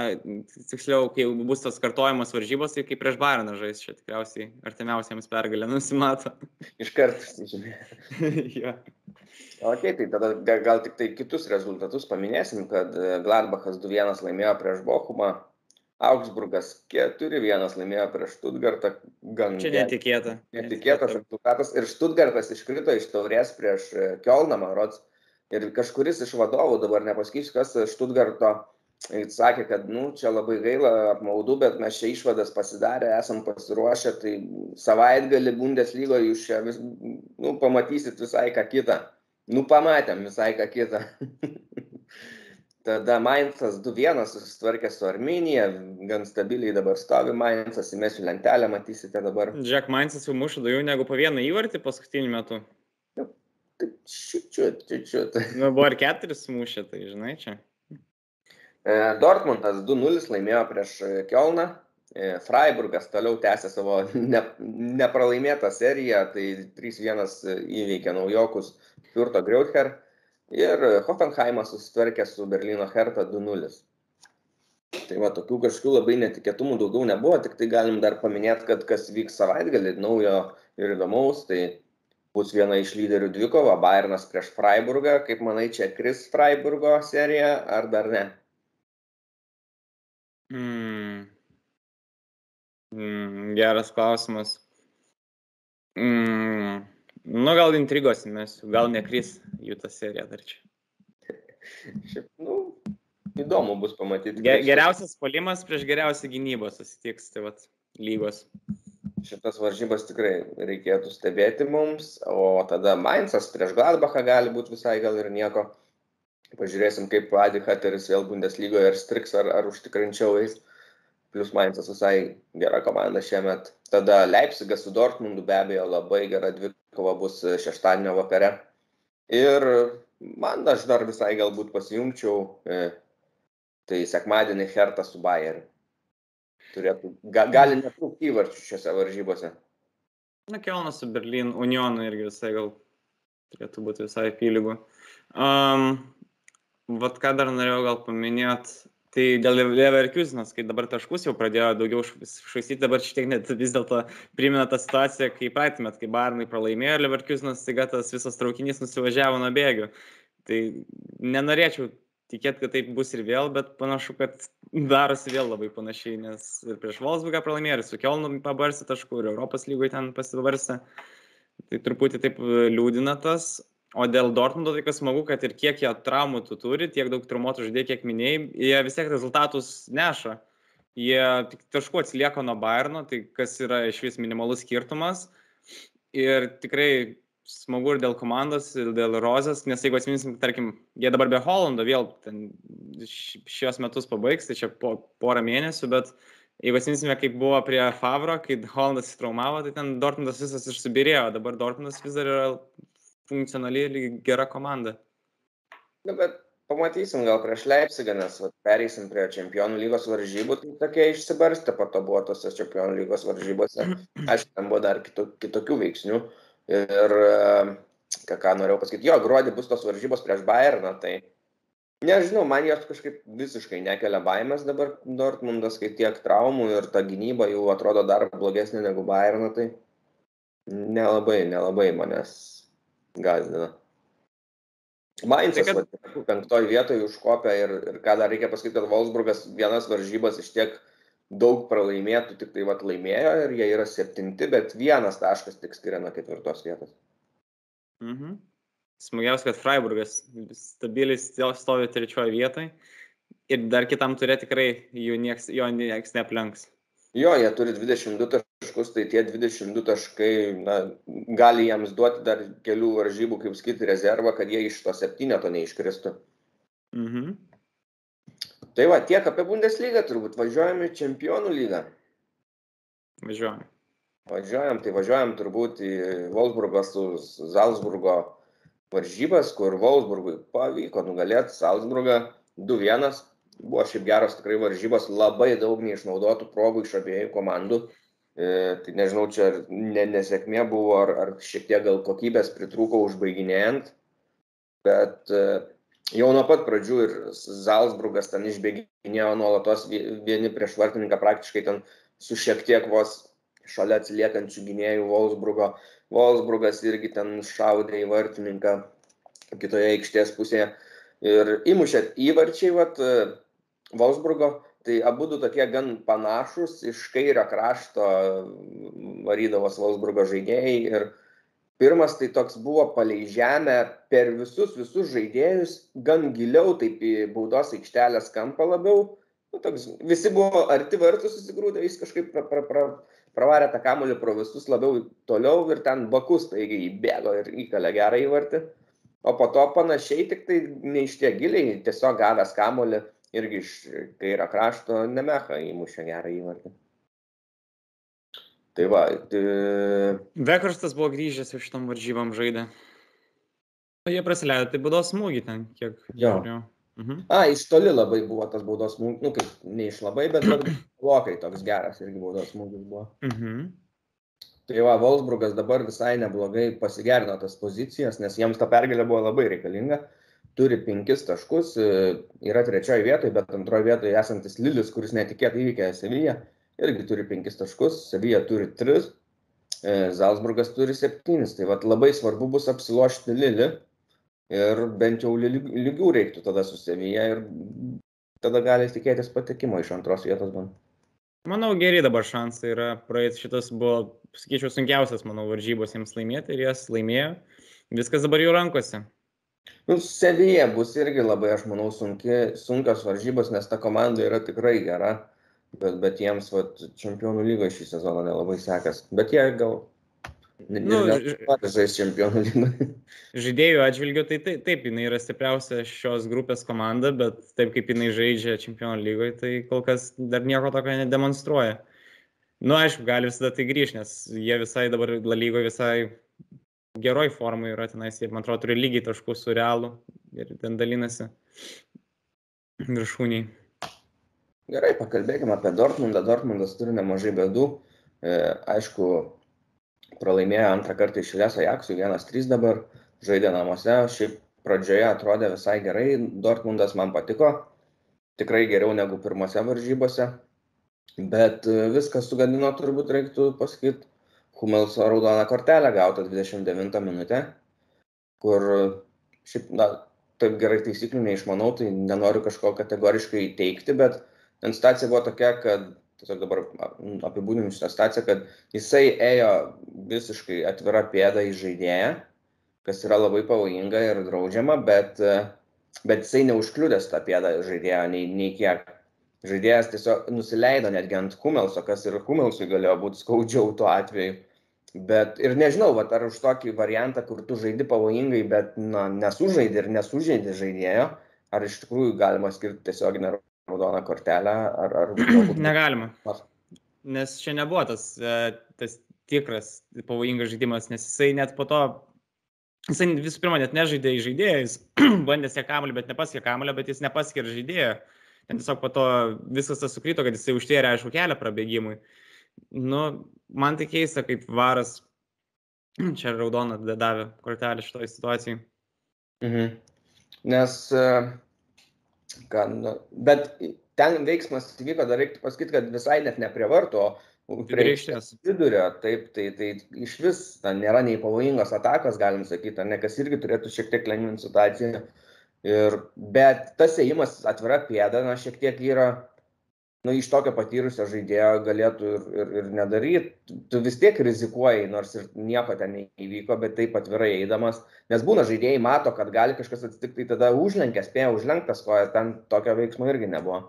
[SPEAKER 2] tiksliau, kai jau bus tas kartojimas varžybos, tai kaip prieš Baraną žais, čia tikriausiai artimiausiams pergalė nusimato.
[SPEAKER 1] Iš karto, žinai. ja. Ok, tai tada gal tik tai kitus rezultatus paminėsim, kad e, Gladbachas 2-1 laimėjo prieš Bochumą, Augsburgas 4-1 laimėjo prieš Stuttgartą. Gan
[SPEAKER 2] Čia netikėta.
[SPEAKER 1] Netikėtas rezultatas. Ir Stuttgartas iškrito iš taurės prieš e, Kielną, man rods. Ir kažkuris iš vadovų, dabar nepasakysiu, kas Stuttgarto sakė, kad, nu, čia labai gaila, apmaudu, bet mes čia išvadas pasidarę, esam pasiruošę, tai savaitgalį Bundeslygo jūs čia vis, nu, pamatysit visai ką kitą. Nu, pamatėm visai ką kitą. Tada Mainzas 2-1 susitvarkė su Arminija, gan stabiliai dabar stovi Mainzas, įmesiu lentelę, matysite dabar.
[SPEAKER 2] Jack Mainzas jau muša daugiau negu po vieną įvartį paskutiniu metu.
[SPEAKER 1] Nu, taip, čiučiut, čiučiut.
[SPEAKER 2] Nu, buvo ir keturis mušė, tai žinai čia.
[SPEAKER 1] E, Dortmundas 2-0 laimėjo prieš e, Kielną. E, Freiburgas toliau tęsė savo ne, nepralaimėtą seriją, tai 3-1 įveikė naujokus Fürto Greuther ir Hoffenheimas susitvarkė su Berlyno Hertha 2-0. Tai va, tokių kažkokių labai netikėtumų daugiau nebuvo, tik tai galim dar paminėti, kad kas vyks savaitgalį naujo ir įdomaus, tai bus viena iš lyderių dvikova, Bayernas prieš Freiburgą. Kaip manai, čia kris Freiburgo serija ar dar ne?
[SPEAKER 2] Mm. Mm, geras klausimas. Mm. Nu, gal intrigos mes, gal nekris jų ta serija dar čia.
[SPEAKER 1] Šiaip, nu, įdomu bus pamatyti.
[SPEAKER 2] Ge geriausias polimas prieš geriausią gynybą susitiks, tai vad, lygos.
[SPEAKER 1] Šitas varžybas tikrai reikėtų stebėti mums, o tada Mainzas prieš Gladbachą gali būti visai gal ir nieko. Pažiūrėsim, kaip Adi Hateris vėl Bundeslygoje ar striks, ar, ar užtikrinčiau eis. Plus Mainzas visai gera komanda šiemet. Tada Leipzigas su Dortmundu be abejo labai gera dvikova bus šeštadienio vakare. Ir man aš dar visai galbūt pasijungčiau, e, tai sekmadienį Hertą su Bayeriu turėtų, ga, gali netrūkti įvarčių šiose varžybose.
[SPEAKER 2] Na, Kelnas su Berlin Unionu irgi visai gal turėtų būti visai pylygų. Um, vat ką dar norėjau gal paminėti, tai dėl Leverkusenas, kai dabar taškus jau pradėjo daugiau švaistyti, dabar šiek tiek net vis dėlto primena tą situaciją, kai praeitį met, kai Barnai pralaimėjo Leverkusenas, staiga tas visas traukinys nusivažiavo nuo bėgių. Tai nenorėčiau tikėt, kad taip bus ir vėl, bet panašu, kad darosi vėl labai panašiai, nes ir prieš Volksburgą pralaimėjo, ir su Kelnu pabarsi taškų, ir Europos lygoje ten pasibarsi. Tai truputį taip liūdina tas. O dėl Dortmundo tai kas smagu, kad ir kiek jie traumų tu turi, tiek daug traumuotų žaidėjų, kiek minėjai, jie vis tiek rezultatus neša. Jie tik taškų atsilieka nuo Bayerno, tai kas yra iš vis minimalus skirtumas. Ir tikrai smagu ir dėl komandos, ir dėl Rozės, nes jeigu atsiminsim, tarkim, jie dabar be Holando vėl šios metus pabaigs, tai čia po porą mėnesių, bet jeigu atsiminsime, kaip buvo prie Favro, kai Holandas įtraumavo, tai ten Dortmundas visas išsubirėjo, dabar Dortmundas vis dar yra funkcionali ir gera komanda.
[SPEAKER 1] Na, bet pamatysim gal prieš Leipzigą, nes vat, pereisim prie čempionų lygos varžybų, tai tokie išsibarstė po to buvo tose čempionų lygos varžybose. Aišku, ten buvo dar kito, kitokių veiksnių. Ir ką, ką norėjau pasakyti, jo, gruodį bus tos varžybos prieš Bayerną, tai nežinau, man jos kažkaip visiškai nekelia baimės dabar Dortmundas, kai tiek traumų ir ta gynyba jau atrodo dar blogesnė negu Bayerną, tai nelabai, nelabai manęs gazdina. Mainzas tai kad... penktoje vietoje užkopė ir, ir ką dar reikia pasakyti, kad Wolfsburgas vienas varžybas iš tiek daug pralaimėtų tik tai vat laimėjo ir jie yra septinti, bet vienas taškas tik skiria nuo ketvirtos vietos.
[SPEAKER 2] Mhm. Smagiausia, kad Freiburgas stabiliai stovi trečioje vietoje ir dar kitam turė tikrai nieks, jo nieks neaplenks.
[SPEAKER 1] Jo, jie turi 22 taškus, tai tie 22 taškai na, gali jiems duoti dar kelių varžybų, kaip skirti rezervą, kad jie iš to septyneto neiškristų.
[SPEAKER 2] Mhm.
[SPEAKER 1] Tai va, tiek apie Bundeslygą turbūt. Važiuojam į Čempionų lygą.
[SPEAKER 2] Važiuojam.
[SPEAKER 1] Važiuojam, tai važiuojam turbūt į Wolfsburgo su Salzburgo varžybas, kur Wolfsburgui pavyko nugalėti Salzburgą 2-1. Buvo šiaip geros tikrai varžybos, labai daug neišnaudotų progų iš abiejų komandų. E, tai nežinau, čia ne, nesėkmė buvo, ar, ar šiek tiek gal kokybės pritrūko užbaiginėjant, bet e, jau nuo pat pradžių ir Zalzburgas ten išbėginėjo nuolatos vieni prieš vartininką praktiškai ten su šiek tiek vos šalia atsiliekančių gynėjų Wolfsburgo. Wolfsburgas irgi ten šaudė į vartininką kitoje aikštės pusėje. Ir įmušė įvarčiai, vat, Wolfsburgo, tai abu du tokie gan panašus, iš kairio krašto varydavos Wolfsburgo žaidėjai ir pirmas tai toks buvo palei žemę per visus visus žaidėjus gan giliau taip į baudos aikštelės kampą labiau. Nu toks visi buvo arti vartų susigrūdę jis kažkaip pra, pra, pra, pravarė tą kamuolį pro visus labiau toliau ir ten bakus taigi įbėgo ir įkalė gerą įvartį. O po to panašiai tik tai ne iš tiek giliai tiesiog gavęs kamuolį irgi iš kairio krašto nemecha įmušė gerą įvartį Tai va. Tai...
[SPEAKER 2] Vekarstas buvo grįžęs iš tam varžybam žaidė. O jie praleido, tai baudos smūgį ten, kiek.
[SPEAKER 1] Jo. Žiūrėjau. Mhm. A, iš toli labai buvo tas baudos smūgis, nu kaip, ne iš labai, bet blokai toks geras irgi baudos smūgis buvo.
[SPEAKER 2] Mhm.
[SPEAKER 1] Tai va, Wolfsburgas dabar visai neblogai pasigerino tas pozicijas, nes jiems ta pergalė buvo labai reikalinga. Turi penkis taškus, e, yra trečioje vietoje, bet antroje vietoje esantis Lilis, kuris netikėtai įveikė Seviją, irgi turi penkis taškus, Sevija turi tris, e, Zalzburgas turi septynis. Tai vat, labai svarbu bus apsilošti Lilį ir bent jau lygių reiktų tada su Sevija ir tada gali tikėtis patekimo iš antros vietos. Man.
[SPEAKER 2] Manau, geri dabar šansai yra praeiti. Šitas buvo, sakyčiau, sunkiausias, manau, varžybos jiems laimėti ir jas laimėjo. Viskas dabar jų rankose.
[SPEAKER 1] Nu, Sevija bus irgi labai, aš manau, sunki, sunkios varžybos, nes ta komanda yra tikrai gera, bet, bet jiems vat, čempionų lygoje šį sezoną nelabai sekas. Bet jie gal... Nu, patys žais čempionų lygoje.
[SPEAKER 2] Žaidėjų atžvilgiu, tai taip, taip, jinai yra stipriausia šios grupės komanda, bet taip kaip jinai žaidžia čempionų lygoje, tai kol kas dar nieko tokio nedemonstruoja. Nu, aišku, gali visada tai grįžti, nes jie visai dabar lygoje visai geroj formai yra tenais, jie, man atrodo, turi lygiai taškų su realu ir ten dalinasi viršūniai.
[SPEAKER 1] Gerai, pakalbėkime apie Dortmundą. Dortmundas turi nemažai bėdų. E, aišku, pralaimėjo antrą kartą išėlės Ajaxui, 1-3 dabar, žaidė namuose. Šiaip pradžioje atrodė visai gerai, Dortmundas man patiko, tikrai geriau negu pirmose varžybose. Bet e, viskas sugadino, turbūt reiktų pasakyti, Humelso raudoną kortelę gautą 29 minutę, kur šiaip, na, taip gerai taisyklių neišmanau, tai nenoriu kažko kategoriškai teikti, bet ten situacija buvo tokia, kad tiesiog dabar apibūdinu šitą situaciją, kad jisai ėjo visiškai atvira pėda į žaidėją, kas yra labai pavojinga ir draudžiama, bet, bet jisai neužkliudęs tą pėdą žaidėjo nei, nei kiek. Žaidėjas tiesiog nusileido netgi ant Humelso, kas ir Humelsui galėjo būti skaudžiau tuo atveju. Bet ir nežinau, vat, ar už tokį variantą, kur tu žaidi pavojingai, bet na, nesužaidži ir nesužaidži žaidėjo, ar iš tikrųjų galima skirti tiesioginę raudoną kortelę, ar... ar
[SPEAKER 2] galbūt... Negalima. Nes čia nebuvo tas, e, tas tikras pavojingas žaidimas, nes jisai net po to, jisai visų pirma net nežaidė į žaidėją, jis bandė siekti kamuolį, bet nepasiekė kamuolį, bet jis nepasiekė žaidėjo. Ten tiesiog po to viskas tas sukryto, kad jisai užtėrė aišku kelią prabėgimui. Nu, man tai keista, kaip varas čia raudoną davė kortelį šitoje situacijai.
[SPEAKER 1] Mhm. Nes, kad, nu, bet ten veiksmas įvyko, dar reiktų pasakyti, kad visai net ne prie varto, o prie vidurio, taip, tai, tai iš vis ten nėra nei pavojingos atakos, galim sakyti, ne kas irgi turėtų šiek tiek lengvinti situaciją. Ir, bet tas ėjimas atvira pėda, na, šiek tiek yra nu, iš tokio patyrusio žaidėjo galėtų ir, ir, ir nedaryti. Tu vis tiek rizikuoji, nors ir nieko ten neįvyko, bet taip atvirai eidamas, nes būna žaidėjai mato, kad gali kažkas atsitikti, tai tada užlenkia, spėja užlenktas koją, ten tokio veiksmo irgi nebuvo.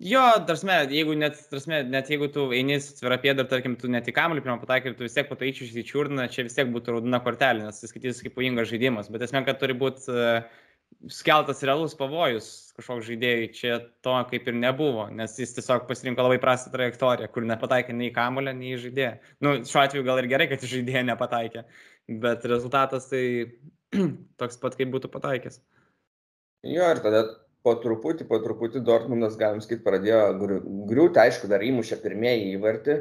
[SPEAKER 2] Jo, tarsme, jeigu net, tarsme, net jeigu tu eini su tvira pėda ir, tarkim, tu net į kamuolį pirmą pataikai ir tu vis tiek pataičiu į čiurną, čia vis tiek būtų raudona kortelė, nes jis skaitys kaip pavojingas žaidimas. Bet esmė, kad turi būti uh, skeltas realus pavojus kažkoks žaidėjai, čia to kaip ir nebuvo, nes jis tiesiog pasirinko labai prastą trajektoriją, kur nepataikė nei kamulio, nei žaidėją. Nu, šiuo atveju gal ir gerai, kad žaidėja nepataikė, bet rezultatas tai toks pat, kaip būtų pataikęs.
[SPEAKER 1] Jo, ir tada po truputį, po truputį Dortmundas, galim sakyti, pradėjo griūti, aišku, dar įmušė pirmieji įvartį,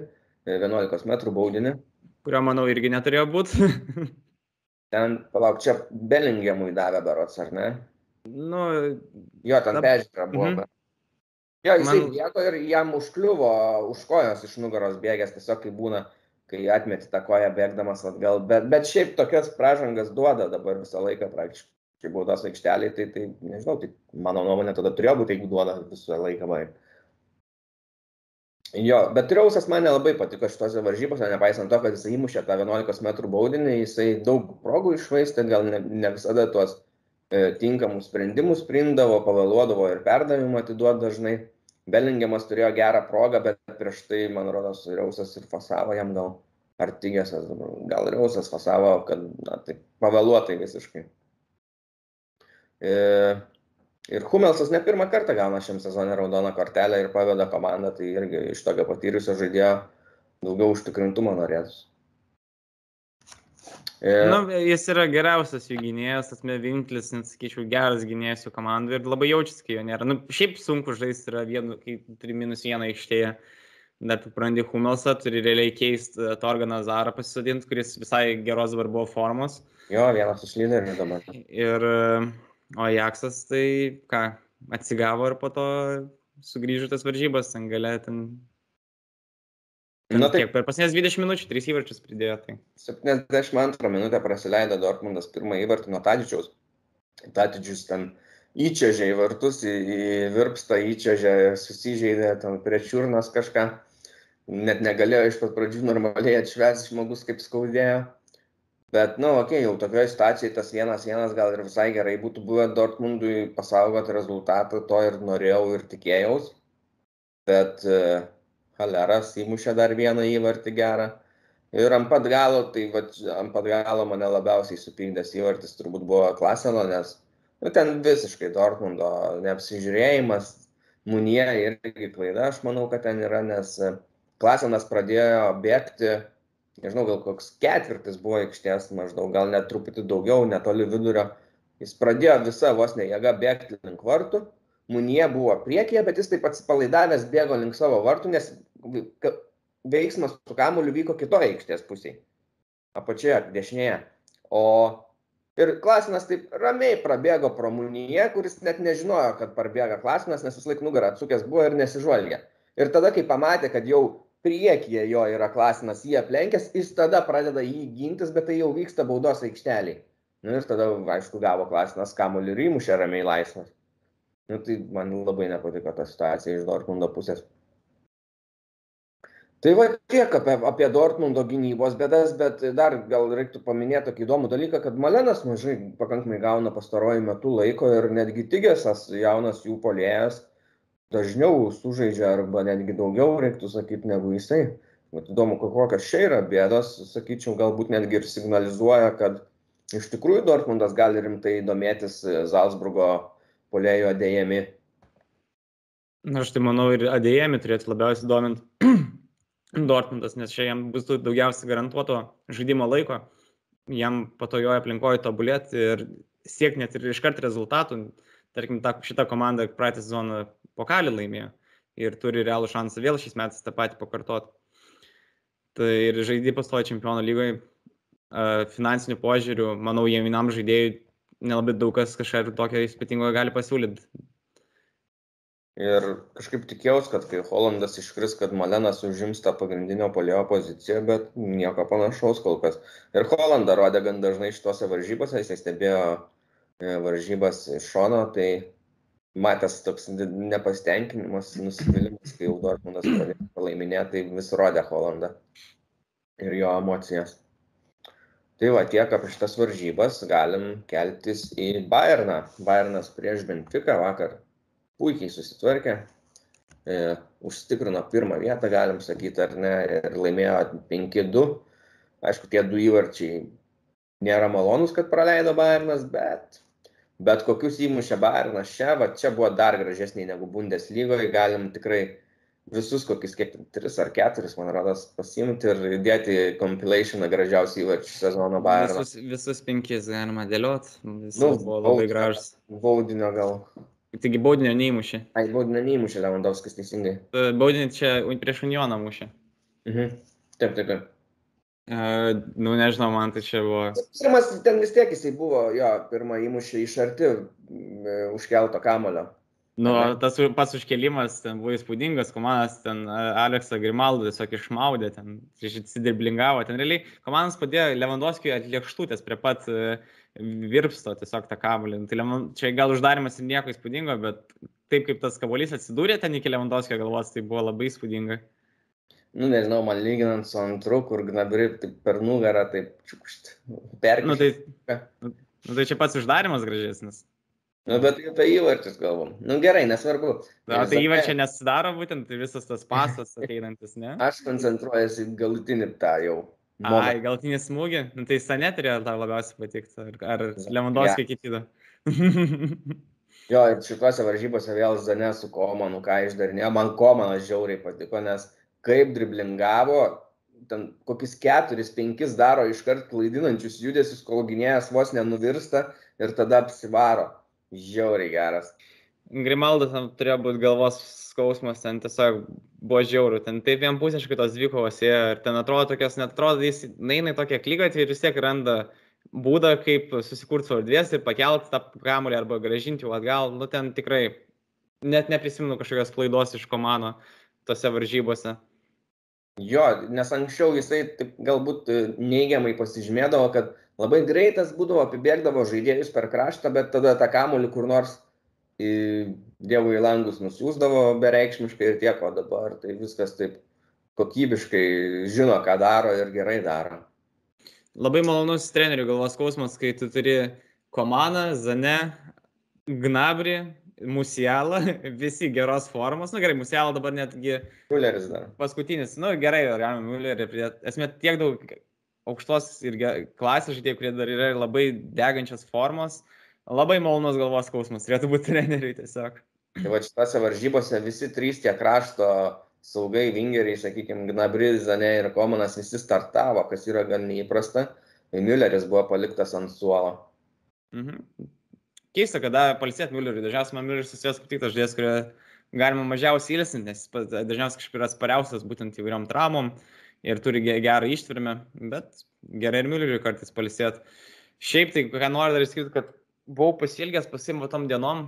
[SPEAKER 1] 11 e, m baudinį.
[SPEAKER 2] Kurio, manau, irgi neturėjo būti.
[SPEAKER 1] Ten, palauk, čia Belingiamui davė berots, ar ne?
[SPEAKER 2] Nu,
[SPEAKER 1] jo, ten pežiūra buvo. Mm -hmm. Jo, jisai Man... bėgo ir jam užkliuvo už kojos iš nugaros bėgęs, tiesiog kai būna, kai atmeti tą koją bėgdamas atgal. Bet, bet šiaip tokias pražangas duoda dabar visą laiką praktiškai baudos aikštelį, tai, tai nežinau, tai mano nuomonė tada turėjo būti, jeigu duoda visą laiką. Vai. Jo, bet Triausas man nelabai patiko šitose varžybose, nepaisant to, kad jisai įmušė tą 11 m baudinį, jisai daug progų išvaistė, gal ne, ne visada tuos e, tinkamus sprendimus priimdavo, pavėluodavo ir perdavimą atiduodavo dažnai. Belingiamas turėjo gerą progą, bet prieš tai, man rodos, Riausas ir fasavo jam gal, ar Tigesas, gal Riausas fasavo, kad, na, tai pavėluotai visiškai. E, Ir Humelsas ne pirmą kartą gauna šiam sezonė raudoną kortelę ir paveda komandą, tai irgi iš tokio patyrusio žaidėjo daugiau užtikrintumo norėtus.
[SPEAKER 2] Ir... Nu, jis yra geriausias jų gynėjas, tas vienintelis, nesakyčiau, geras gynėjas jų komandai ir labai jaučiasi, kai jo nėra. Nu, šiaip sunku žaisti yra vienu, kai turi minus vieną aikštėje. Dar prarandi Humelsą, turi realiai keisti Torganą Zarą pasisodinti, kuris visai geros dabar buvo formos.
[SPEAKER 1] Jo, vienas iš lyderių dabar.
[SPEAKER 2] Ir uh, O Jaksas tai ką, atsigavo ir po to sugrįžo tas varžybas, ten galė ten... ten Na, kiek, per pasinės 20 minučių 3 įvarčius pridėjo. Tai.
[SPEAKER 1] 72 minutę praleido Dortmundas pirmą įvartį nuo Tadžičiaus. Tadžičius ten įčiažė į vartus, į, į virpstą įčiažė, susižeidė ten prie čiurnos kažką. Net negalėjo iš pat pradžių normaliai atšvęsti žmogus, kaip skaudėjo. Bet, nu, okei, jau tokioje situacijoje tas vienas vienas gal ir visai gerai būtų buvę Dortmundui pasaugoti rezultatą, to ir norėjau ir tikėjaus. Bet uh, Haleras įmušė dar vieną įvartį gerą. Ir ant pat galo, tai va, ant pat galo mane labiausiai supykdęs įvartis turbūt buvo Klaseno, nes nu, ten visiškai Dortmundo neapsižiūrėjimas, Munie irgi klaida, aš manau, kad ten yra, nes Klasenas pradėjo bėgti nežinau, gal koks ketvirtis buvo aikštės maždaug, gal net truputį daugiau, netoli vidurio. Jis pradėjo visą vos ne jėgą bėgti link vartų, Munie buvo priekyje, bet jis taip atsipalaidavęs bėgo link savo vartų, nes veiksmas su kamuoliu vyko kitoje aikštės pusėje. Apačioje, dešinėje. O ir Klasinas taip ramiai prabėgo pro Munie, kuris net nežinojo, kad prabėga Klasinas, nes vis laik nugarą atsukęs buvo ir nesižvalgė. Ir tada, kai pamatė, kad jau priekyje jo yra klasinas jį aplenkęs, jis tada pradeda jį gintis, bet tai jau vyksta baudos aikšteliai. Nu, ir tada, aišku, gavo klasinas kamuolį ir įmušė ramiai laisvas. Nu, tai man labai nepatiko ta situacija iš Dortmundo pusės. Tai va tiek apie, apie Dortmundo gynybos bėdas, bet dar gal reiktų paminėti tokį įdomų dalyką, kad Malenas mažai pakankamai gauna pastaruoju metu laiko ir netgi Tigesas, jaunas jų polėjas, dažniau sužaidžia arba netgi daugiau, reiktų sakyti, negu jisai. Bet įdomu, kokios čia yra bėdos, sakyčiau, galbūt netgi ir signalizuoja, kad iš tikrųjų Dortmundas gali rimtai domėtis Salzburgo polėjo adėjami.
[SPEAKER 2] Na, aš tai manau ir adėjami turėtų labiausiai dominti Dortmundas, nes čia jam bus daugiausiai garantuoto žaidimo laiko, jam patojoje aplinkoje tobulėti ir siekti net ir iškart rezultatų. Tarkim, ta, šitą komandą praeitą sezoną pokalį laimėjo ir turi realų šansą vėl šiais metais tą patį pakartoti. Tai ir žaidėjai pastoja čempionų lygoje, finansinių požiūrių, manau, jie vienam žaidėjui nelabai daug kas kažką tokio ypatingo gali pasiūlyti.
[SPEAKER 1] Ir kažkaip tikėjausi, kad kai Holandas iškris, kad Malenas užims tą pagrindinio polėjo poziciją, bet nieko panašaus kol kas. Ir Holandą rodė gan dažnai šituose varžybose, jis stebėjo e, varžybas iš šono, tai matęs toks nepasitenkinimas, nusivylimas, kai jau Dortmundas pradėjo palaiminėti, tai vis rodė Holandą ir jo emocijas. Tai va tiek apie šitas varžybas galim keltis į Bayerną. Bayernas prieš Benfica vakar puikiai susitvarkė, e, užstikrino pirmą vietą, galim sakyti, ar ne, ir laimėjo 5-2. Aišku, tie du įvarčiai nėra malonus, kad praleido Bayernas, bet bet kokius įmušė Bayernas čia, va čia buvo dar gražesniai negu Bundeslygoje, galim tikrai visus kokius kiek, tris ar keturis, man rodos, pasimti ir dėti compilationą gražiausių įvarčių sezono Bayerno.
[SPEAKER 2] Visus, visus penkis galima dėliot, visus nu, buvo labai gražus.
[SPEAKER 1] Baudinio gal.
[SPEAKER 2] Taigi baudinio neįmušė.
[SPEAKER 1] Ai, baudinio neįmušė Lewandowskis teisingai.
[SPEAKER 2] Baudinio čia prieš Unioną mušė.
[SPEAKER 1] Mhm. Taip, taip, taip.
[SPEAKER 2] Uh, nu, nežinau, man tai čia buvo.
[SPEAKER 1] Pirmas, ten vis tiek jisai buvo, jo, pirmą įmušė iš arti užkelto kamulio.
[SPEAKER 2] Nu, tas pats užkelimas ten buvo įspūdingas, komandas ten Aleksą Grimaldą tiesiog išmaudė, ten įsidirblingavo, ten realiai komandas padėjo Lewandowskiui atliekštutės prie pat virpsto tiesiog tą kamulį. Tai čia gal uždarimas ir nieko įspūdingo, bet taip kaip tas kabolys atsidūrė ten iki Lewandowskio galvos, tai buvo labai įspūdinga
[SPEAKER 1] nu nežinau, man lyginant su antru, kur Gnabri taip per nugarą, taip čiukšt, perkėlė.
[SPEAKER 2] Nu, tai, nu, tai čia pats uždarimas gražesnis.
[SPEAKER 1] Nu, bet apie įvarčius galvom. Nu gerai, nesvarbu.
[SPEAKER 2] Na, tai įvarčiai nesidaro būtent tai visas tas pasas ateinantis, ne?
[SPEAKER 1] Aš koncentruojasi galutinį tą jau.
[SPEAKER 2] Moment. Ai, galutinį smūgį. Nu, tai Sanė turėjo tau labiausiai patikti. Ar, ar Lewandowski ja. kiti.
[SPEAKER 1] jo, ir šituose varžybose vėl Zane su Komanu, ką išdarinėjo. Man Komanas žiauriai patiko, nes kaip driblingavo, ten kokius keturis, penkis daro iškart klaidinančius judesius, kol gynėjas vos nenuvirsta ir tada apsivaro. Žiauriai geras.
[SPEAKER 2] Grimaldas turėjo būti galvos skausmas, ten tiesiog buvo žiauru, ten taip vienpusiškai tos dvikovos ir ten atrodo tokios, net atrodo, jis neina į tokią klygą ir vis tiek randa būdą, kaip susikurti savo erdvės ir pakelti tą kamuolį arba gražinti jau atgal. Nu, ten tikrai net neprisimenu kažkokios klaidos iš komano tose varžybose.
[SPEAKER 1] Jo, nes anksčiau jisai taip, galbūt e, neigiamai pasižymėdavo, kad labai greitas būdavo, apibėgdavo žaidėjus per kraštą, bet tada tą kamuolį kur nors į dievų į langus nusiūsdavo bereikšmiškai ir tiek, o dabar tai viskas taip kokybiškai žino, ką daro ir gerai daro.
[SPEAKER 2] Labai malonus trenerių galvos skausmas, kai tu turi komandą, Zane, Gnabri, Musialą, visi geros formos, nu gerai, Musialą dabar netgi.
[SPEAKER 1] Mulleris dar.
[SPEAKER 2] Paskutinis, nu gerai, Ramiai Mullerį, esmė tiek daug aukštos ir klasės žaidėjų, kurie dar yra labai degančios formos, labai malonus galvos skausmas, turėtų būti treneriui tiesiog.
[SPEAKER 1] Tai va šitose varžybose visi trys tie krašto saugai, vingeriai, sakykime, Gnabri, Zane ir Komanas visi startavo, kas yra gan neįprasta. Mülleris buvo paliktas ant suolo.
[SPEAKER 2] Mhm keista, kada palsėt Mülleriui. Dažniausiai man Mülleris susijęs kaip tik tas žaidėjas, kurio galima mažiausiai ilsinti, nes dažniausiai kažkaip yra spariausias būtent įvairiom traumom ir turi gerą ištvirmę, bet gerai ir Mülleriui kartais palsėt. Šiaip tai, ką noriu dar išskirti, kad buvau pasilgęs pasimvo tom dienom,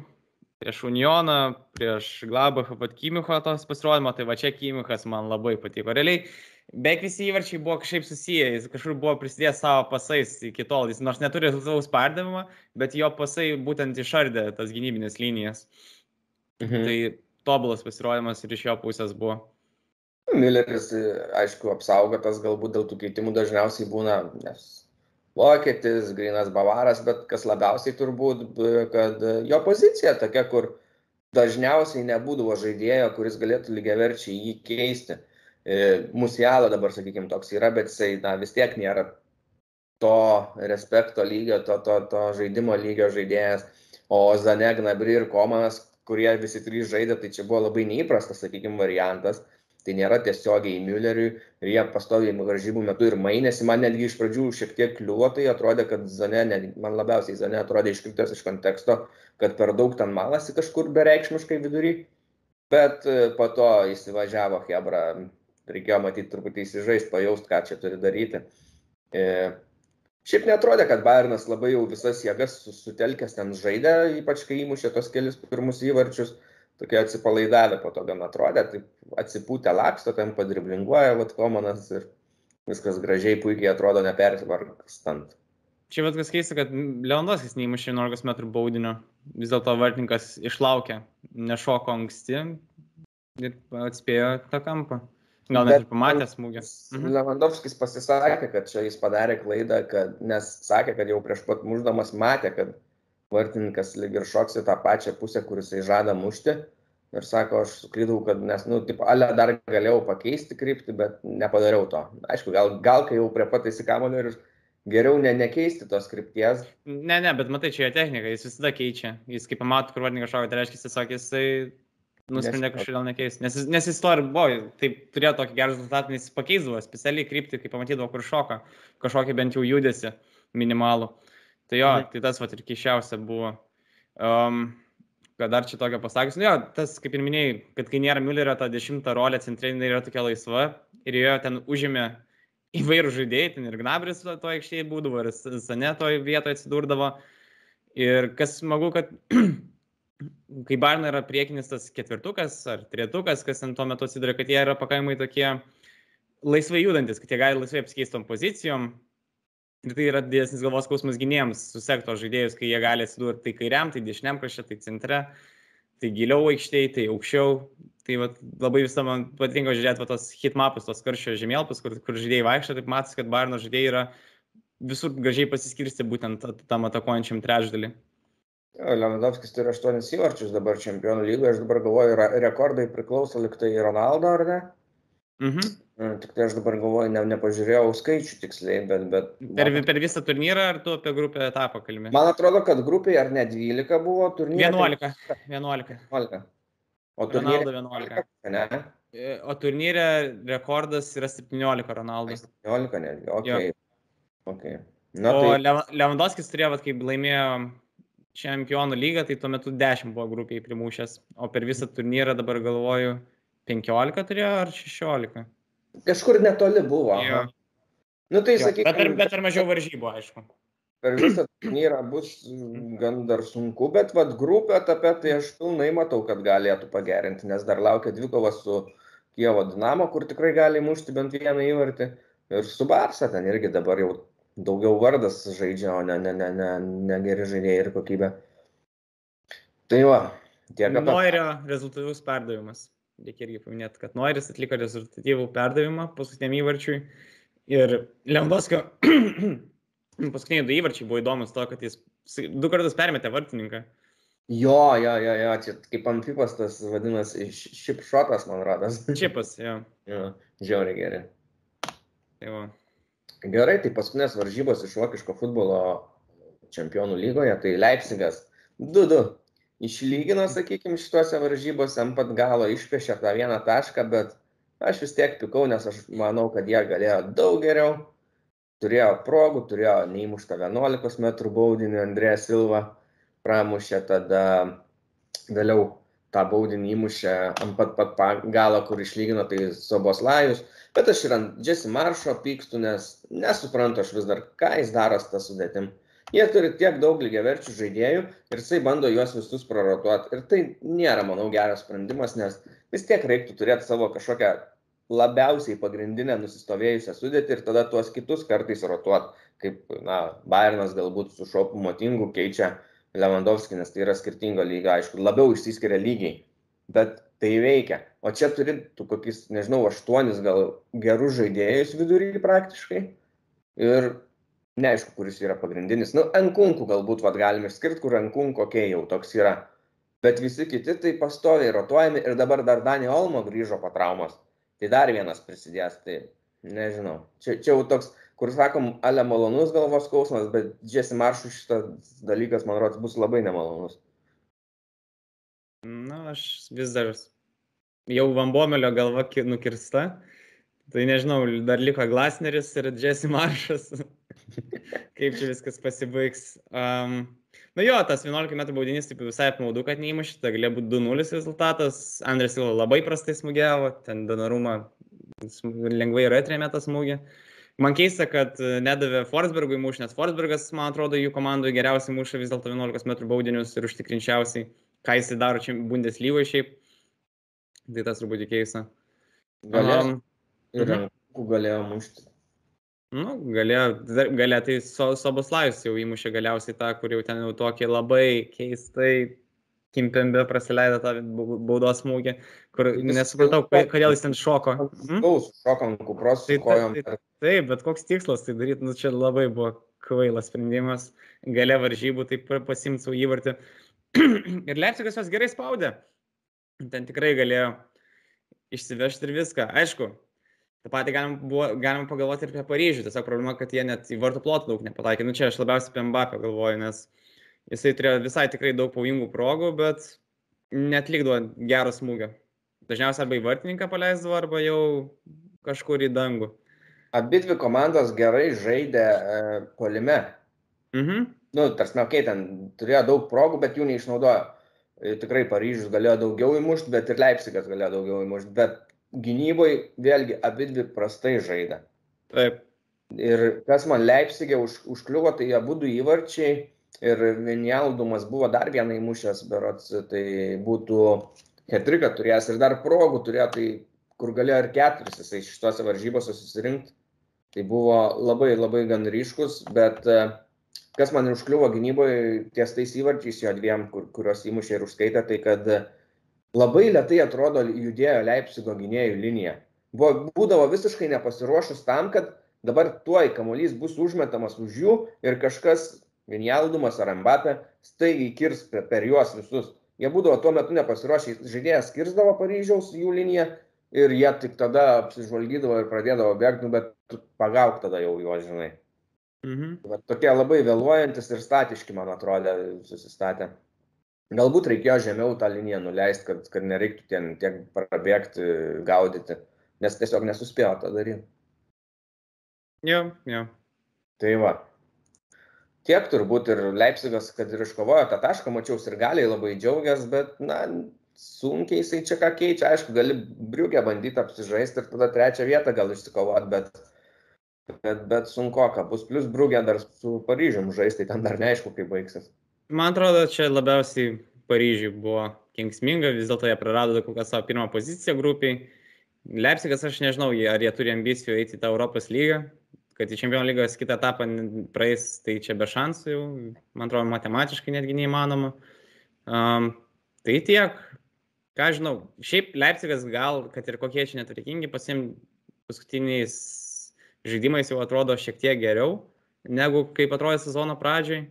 [SPEAKER 2] prieš Unioną, prieš Glabachą, pat Kimicho tos pasirodymą, tai va čia Kimichas man labai patiko. Realiai beveik visi įvarčiai buvo kažkaip susiję, jis kažkur buvo prisidėjęs savo pasais iki tol, jis nors neturi rezultatus perdavimą, bet jo pasai būtent išardė tas gynybinės linijas. Mhm. Tai tobulas pasirodymas ir iš jo pusės buvo.
[SPEAKER 1] Milleris, aišku, apsaugotas galbūt dėl tų keitimų dažniausiai būna, nes Vokietis, Grinas Bavaras, bet kas labiausiai turbūt, kad jo pozicija tokia, kur dažniausiai nebūdavo žaidėjo, kuris galėtų lygiaverčiai jį keisti. Musiala dabar, sakykime, toks yra, bet jisai na, vis tiek nėra to respekto lygio, to, to, to žaidimo lygio žaidėjas. O Zane, Gnabri ir Komanas, kurie visi trys žaidė, tai čia buvo labai neįprastas, sakykime, variantas. Tai nėra tiesiogiai Mülleriui ir jie pastoviai varžybų metu ir mainėsi. Man netgi iš pradžių šiek tiek kliuvo, tai atrodė, kad Zane, netgi, man labiausiai Zane atrodė iškritęs iš konteksto, kad per daug ten malasi kažkur bereikšmiškai vidury. Bet e, po to įsivažiavo Hebra reikėjo matyti truputį įsižaist, pajaust, ką čia turi daryti. E, šiaip netrodė, kad Bayernas labai jau visas jėgas sutelkęs ten žaidė, ypač kai įmušė tos kelius pirmus įvarčius, tokie atsipalaidavę po to gan atrodė, taip atsipūtę laksto, ten padriblinguoja, vad komanas ir viskas gražiai, puikiai atrodo nepersivargstant.
[SPEAKER 2] Čia vat kas keista, kad Leondoskis neįmušė 11 m baudinio, vis dėlto vartininkas išlaukė, nešoko anksti ir atspėjo tą kampą. Gal net ir pamatė smūgį.
[SPEAKER 1] Mhm. Lewandowskis pasisakė, kad čia jis padarė klaidą, kad, nes sakė, kad jau prieš pat muždamas matė, kad vartininkas lyg ir šoks į tą pačią pusę, kuris jisai žada mušti. Ir sako, aš suklydau, kad nes, nu, taip, ale dar galėjau pakeisti kryptį, bet nepadariau to. Aišku, gal, gal kai jau prie pat įsikamulio ir geriau ne, nekeisti tos krypties.
[SPEAKER 2] Ne, ne, bet matai, čia jo technika, jis visada keičia. Jis kaip pamato, kur vartininkas šoka, tai reiškia, jis tiesiog jisai nusprendė kažkodėl nekeisti. Nes, nes jis to ir buvo, taip turėjo tokį gerą rezultatą, nes jis pakeisdavo specialiai kryptį, kai pamatydavo, kur šoka, kažkokį bent jau judesi minimalų. Tai jo, mhm. tai tas vat ir keiščiausia buvo. Um, kad dar čia tokio pasakysiu, nu jo, tas, kaip ir minėjai, kad kai nėra Müllerio, ta dešimta rolė centrinė yra tokia laisva ir jo ten užėmė įvairių žaidėjai, ten ir Gnabris to, to aikštėje būdavo, ir Sane toje vietoje atsidurdavo. Ir kas smagu, kad kai Barna yra priekinis tas ketvirtukas ar trietukas, kas ant tuo metu atsiduria, kad jie yra pakankamai tokie laisvai judantis, kad jie gali laisvai apsikeistom pozicijom. Ir tai yra didesnis galvos skausmas gynėjams, susekto žaidėjus, kai jie gali atsidurti tai kairiam, tai dešiniam krašte, tai centre, tai giliau aikštėje, tai aukščiau. Tai va, labai visą man patinka žiūrėti tos hitmapus, tos karščio žemėlapus, kur, kur žaidėjai vaikšto, taip matas, kad Barno žaidėjai yra visur gražiai pasiskirsti būtent tam atakuojančiam trečdalį.
[SPEAKER 1] Lewandowskis turi 8 įvarčius dabar čempionų lygoje, aš dabar galvoju, rekordai priklauso liktai Ronaldo, ar ne?
[SPEAKER 2] Mhm.
[SPEAKER 1] Mm, tik tai aš dabar galvoju, ne, nepažiūrėjau skaičių tiksliai, bet... bet
[SPEAKER 2] per, man... per visą turnyrą ar tu apie grupę etapą kalbėjai?
[SPEAKER 1] Man atrodo, kad grupėje ar ne 12 buvo
[SPEAKER 2] turnyrė. 11. 11.
[SPEAKER 1] 11.
[SPEAKER 2] O turnyrė 11. Ne? E, o turnyrė rekordas yra 17 Ronaldo.
[SPEAKER 1] 17 netgi, ok. Jo. okay.
[SPEAKER 2] Na, o tai... Lewandowskis turėjo, kaip laimėjo čempionų lygą, tai tuo metu 10 buvo grupiai primušęs, o per visą turnyrą dabar galvoju 15 turėjo ar 16.
[SPEAKER 1] Kažkur netoli buvo. Jo. Nu, tai,
[SPEAKER 2] jo, sakykime, bet, ar, bet ar mažiau varžybų, aišku.
[SPEAKER 1] per visą turnyrą bus gan dar sunku, bet vad grupė etape tai aš pilnai matau, kad galėtų pagerinti, nes dar laukia dvikovas su Kievo Dinamo, kur tikrai gali mušti bent vieną įvartį. Ir su Barsa ten irgi dabar jau daugiau vardas žaidžia, o ne, ne, ne, ne, ne geri žaidėjai ir kokybė. Tai va, tiek apie...
[SPEAKER 2] Noirio rezultatyvus perdavimas. Reikia irgi paminėti, kad Noiris atliko rezultatyvų perdavimą paskutiniam įvarčiui. Ir Lewandowskio paskutiniai du įvarčiai buvo įdomus to, kad jis du kartus permetė vartininką.
[SPEAKER 1] Jo, jo, jo, jo, čia kaip ant pipas tas vadinasi šipšotas, man rodas.
[SPEAKER 2] Čipas, jo.
[SPEAKER 1] jo, žiauriai gerai.
[SPEAKER 2] Tai va.
[SPEAKER 1] Gerai, tai paskutinės varžybos iš vokiško futbolo čempionų lygoje, tai Leipzigas 2-2. Išlygino, sakykime, šituose varžybose ant pat galo išpešė tą vieną tašką, bet aš vis tiek pikau, nes aš manau, kad jie galėjo daug geriau. Turėjo progų, turėjo neįmuštą 11 m baudinį Andrėją Silvą pramušė, tada vėliau tą baudinį įmušė ant pat pat galo, kur išlygino, tai Soboslajus. Bet aš ir ant Jesse Maršo pykstu, nes nesuprantu aš vis dar, ką jis daro su tą sudėtim. Jie turi tiek daug lygiaverčių žaidėjų ir jisai bando juos visus prorotuoti. Ir tai nėra, manau, geras sprendimas, nes vis tiek reiktų turėti savo kažkokią labiausiai pagrindinę nusistovėjusią sudėtį ir tada tuos kitus kartais rotuoti, kaip, na, Bayernas galbūt su šopu motingu keičia uh, Lewandowski, nes tai yra skirtingo lygio, aišku, labiau išsiskiria lygiai, bet tai veikia. O čia turi tu kokius, nežinau, aštuonis gal gerus žaidėjus vidury praktiškai ir neaišku, kuris yra pagrindinis. Nu, Ankunkų galbūt vad galime skirti, kur Ankunkų, okei, okay, jau toks yra. Bet visi kiti tai pastoviai rotuojami ir dabar dar Danį Olmo grįžo po traumos. Tai dar vienas prisidės, tai nežinau. Čia, čia jau toks kur sakom, ale malonus galvos skausmas, bet Jesse Maršų šitas dalykas, man rodos, bus labai nemalonus.
[SPEAKER 2] Na, aš vis dar jau Vambomelio galva nukirsta. Tai nežinau, dar liko Glasneris ir Jesse Maršas. Kaip čia viskas pasibaigs. Um, Na jo, tas 11 m baudinys taip visai apmaudu, kad neįmušė, tai galėjo būti 2-0 rezultatas. Andres Silva labai prastai smūgiavo, ten Donarumą lengvai yra atrėmė tą smūgį. Uh, Man keista, kad e, nedavė Forsbergui muš, nes Forsbergas, man atrodo, jų komandoje geriausiai muša vis dėlto 11 m baudinius ir užtikrinčiausiai, ką jisai daro čia Bundeslygoje šiaip. Tai tas turbūt keista.
[SPEAKER 1] Galėjo. Um, ir mhm. galėjo mušti.
[SPEAKER 2] Nu, galėjo, galėjo tai so, Soboslajus jau įmušė galiausiai tą, kur jau ten jau tokį labai keistai Kimpembe praleido tą baudos smūgį, kur nesupratau, kodėl jis ten šoko.
[SPEAKER 1] Hmm? Šoko ant kupros, tai, kojom. Tai,
[SPEAKER 2] Taip, bet koks tikslas tai daryti, nu čia labai buvo kvailas sprendimas, gale varžybų taip pasimti savo įvartį. ir Leipzigas jos gerai spaudė. Ten tikrai galėjo išsivežti ir viską. Aišku, tą patį galim, buvo, galim pagalvoti ir apie Paryžių. Tiesiog problema, kad jie net į vartų plotą daug nepataikė. Nu čia aš labiausiai apie Mbappę galvoju, nes jisai turėjo visai tikrai daug pavojingų progų, bet netlikdavo gero smūgio. Dažniausiai arba į vartininką paleisdavo, arba jau kažkur į dangų
[SPEAKER 1] abi dvi komandos gerai žaidė e, polime.
[SPEAKER 2] Mhm.
[SPEAKER 1] Nu, tarsi, okei, okay, ten turėjo daug progų, bet jų neišnaudojo. Tikrai Paryžius galėjo daugiau įmušti, bet ir Leipzigas galėjo daugiau įmušti. Bet gynyboje vėlgi abi dvi prastai žaidė.
[SPEAKER 2] Taip.
[SPEAKER 1] Ir kas man Leipzigė už, užkliuvo, tai abu du įvarčiai ir Vinjaldumas buvo dar vieną įmušęs, berots, tai būtų Hetrika turėjęs ir dar progų turėjo, tai kur galėjo ir keturis jisai šituose varžybose susirinkti. Tai buvo labai labai gan ryškus, bet e, kas man užkliuvo gynyboje ties tais įvarčiais jo dviem, kur, kuriuos įmušė ir užskaitė, tai kad labai lietai atrodo judėjo Leipzigo gynėjų linija. Buvo, būdavo visiškai nepasiruošus tam, kad dabar tuoj kamuolys bus užmetamas už jų ir kažkas, Vinjaldumas ar Mbappé, staigiai kirs per, juos visus. Jie būdavo tuo metu nepasiruošę, žaidėjas skirsdavo Paryžiaus jų liniją ir jie tik tada apsižvalgydavo ir pradėdavo bėgti, nu, bet pagauk tada jau juos, žinai.
[SPEAKER 2] Mhm.
[SPEAKER 1] Va, tokie labai vėluojantis ir statiški, man atrodė, susistatė. Galbūt reikėjo žemiau tą liniją nuleisti, kad, kad nereiktų ten tiek prabėgti, gaudyti, nes tiesiog nesuspėjo tą daryti.
[SPEAKER 2] Jo, jo.
[SPEAKER 1] Tai va. Tiek turbūt ir Leipzigas, kad ir iškovojo tą tašką, mačiau ir galiai labai džiaugiasi, bet, na, sunkiai jisai čia ką keičia. Aišku, gali briugę bandyti apsižaisti ir tada trečią vietą gal išsikovot, bet Bet, bet sunku, ką bus. Plus Brugė dar su Paryžium žaisti, tai ten dar neaišku, kaip baigsis.
[SPEAKER 2] Man atrodo, čia labiausiai Paryžiui buvo kenksminga, vis dėlto jie prarado kokią savo pirmą poziciją grupiai. Leipzigas, aš nežinau, ar jie turi ambicijų eiti į tą Europos lygą, kad į Čempionų lygos kitą etapą praeis, tai čia be šansų jau, man atrodo, matematiškai netgi neįmanoma. Um, tai tiek, ką žinau, šiaip Leipzigas gal, kad ir kokie čia netvarkingi, pasim paskutiniais žaidimais jau atrodo šiek tiek geriau, negu kaip atrodė sezono pradžioj.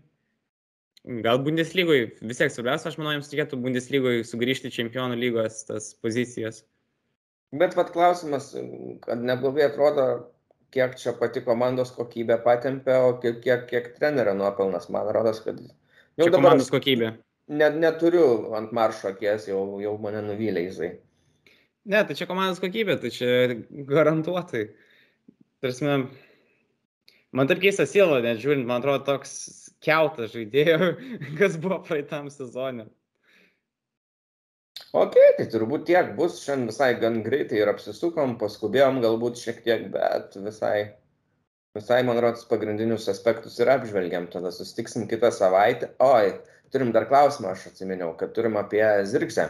[SPEAKER 2] Gal Bundeslygoje, vis tiek svarbiausia, aš manau, jums reikėtų Bundeslygoje sugrįžti čempionų lygos tas pozicijas.
[SPEAKER 1] Bet vad klausimas, kad neblogai atrodo, kiek čia pati komandos kokybė patempė, o kiek, kiek, kiek trenerio nuopelnas, man rodos, kad
[SPEAKER 2] jau čia dabar komandos kokybė.
[SPEAKER 1] Net neturiu ant maršo akies, jau, jau mane nuvylė jisai.
[SPEAKER 2] Ne, tai čia komandos kokybė, tai čia garantuotai. Tarsi, man taip keista siela, net žiūrint, man atrodo toks keutas žaidėjų, kas buvo praeitam sezonė.
[SPEAKER 1] Ok, tai turbūt tiek bus, šiandien visai gan greitai ir apsisukom, paskubėjom galbūt šiek tiek, bet visai, visai man rodos, pagrindinius aspektus ir apžvelgiam, tada sustiksim kitą savaitę. Oi, turim dar klausimą, aš atsiminiau, kad turim apie Zirksę.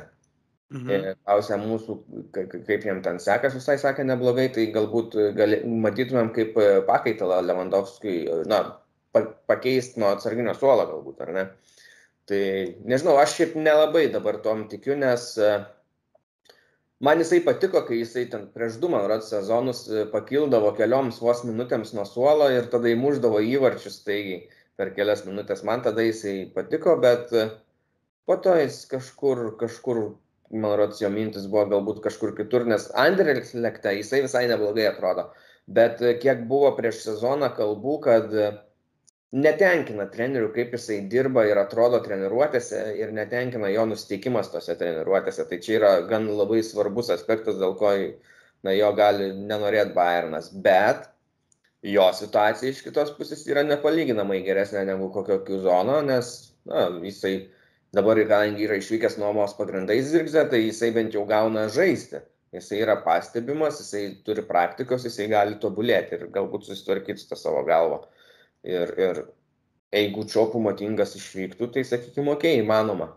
[SPEAKER 1] Mhm. Klausė mūsų, kaip jam ten sekas, visai sakė neblogai, tai galbūt gali, matytumėm kaip pakaitalą Lewandowskiui, na, pakeisti nuo atsarginio suolo galbūt, ar ne? Tai nežinau, aš šiaip nelabai dabar tom tikiu, nes e, man jisai patiko, kai jisai ten prieš du, man rodos, sezonus e, pakildavo kelioms vos minutėms nuo suolo ir tada įmuždavo įvarčius staigiai per kelias minutės. Man tada jisai patiko, bet e, po to jis kažkur, kažkur, man rodos, jo mintis buvo galbūt kažkur kitur, nes Anderlechte jisai visai neblogai atrodo. Bet kiek buvo prieš sezoną kalbų, kad netenkina trenerių, kaip jisai dirba ir atrodo treniruotėse ir netenkina jo nusteikimas tose treniruotėse. Tai čia yra gan labai svarbus aspektas, dėl ko na, jo gali nenorėti Bayernas. Bet jo situacija iš kitos pusės yra nepalyginamai geresnė negu kokio Kiuzono, nes na, jisai dabar, kadangi yra išvykęs nuomos pagrindais zirgze, tai jisai bent jau gauna žaisti. Jisai yra pastebimas, jisai turi praktikos, jisai gali tobulėti ir galbūt susitvarkyti su tą savo galvą. Ir, ir jeigu čiopų motingas išvyktų, tai sakykime, okay, įmanoma.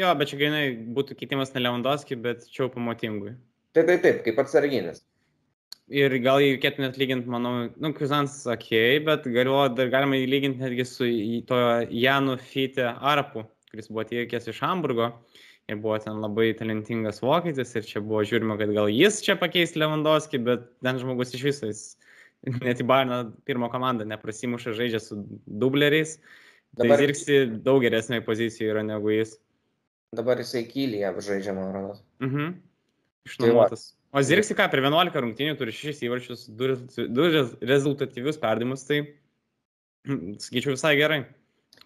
[SPEAKER 2] Jo, bet čia grinai būtų keitimas ne Lewandowski, bet čiopų motingui.
[SPEAKER 1] Taip, taip, taip, kaip atsarginis.
[SPEAKER 2] Ir gal jį reikėtų net lyginti, manau, nu, Kuzans sakėjai, bet galvoju, dar galima jį lyginti netgi su to Janu Fite Arapu, kuris buvo atvykęs iš Hamburgo ir buvo ten labai talentingas vokietis ir čia buvo žiūrima, kad gal jis čia pakeis Lewandowski, bet ten žmogus iš viso jis net į Bairną pirmą komandą neprasimuša žaidžia su dubleriais. Tai Dabar... Tai Zirksi daug geresnėje pozicijoje yra negu jis.
[SPEAKER 1] Dabar jisai kylyje žaidžia, man rodos.
[SPEAKER 2] Mhm. Išnuomotas. Tai o Zirksi ką, per 11 rungtynių turi 6 įvarčius, 2 rezultatyvius perdimus, tai sakyčiau visai gerai.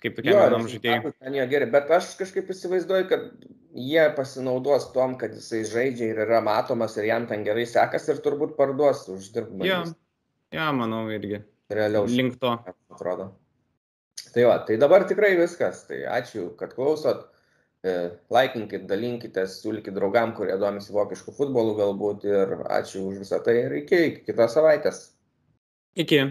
[SPEAKER 2] Kaip žaidėjui.
[SPEAKER 1] Ten jie geri, bet aš kažkaip įsivaizduoju, kad jie pasinaudos tom, kad jisai žaidžia ir yra matomas ir jam ten gerai sekas ir turbūt parduos uždirbdamas.
[SPEAKER 2] Ja. Ja, manau irgi.
[SPEAKER 1] Realiau.
[SPEAKER 2] Link to.
[SPEAKER 1] Atrodo. Tai va, tai dabar tikrai viskas. Tai ačiū, kad klausot. E, laikinkit, dalinkitės, siūlykit draugam, kurie domisi vokiškų futbolų galbūt ir ačiū už visą tai ir iki, iki kitos savaitės.
[SPEAKER 2] Iki.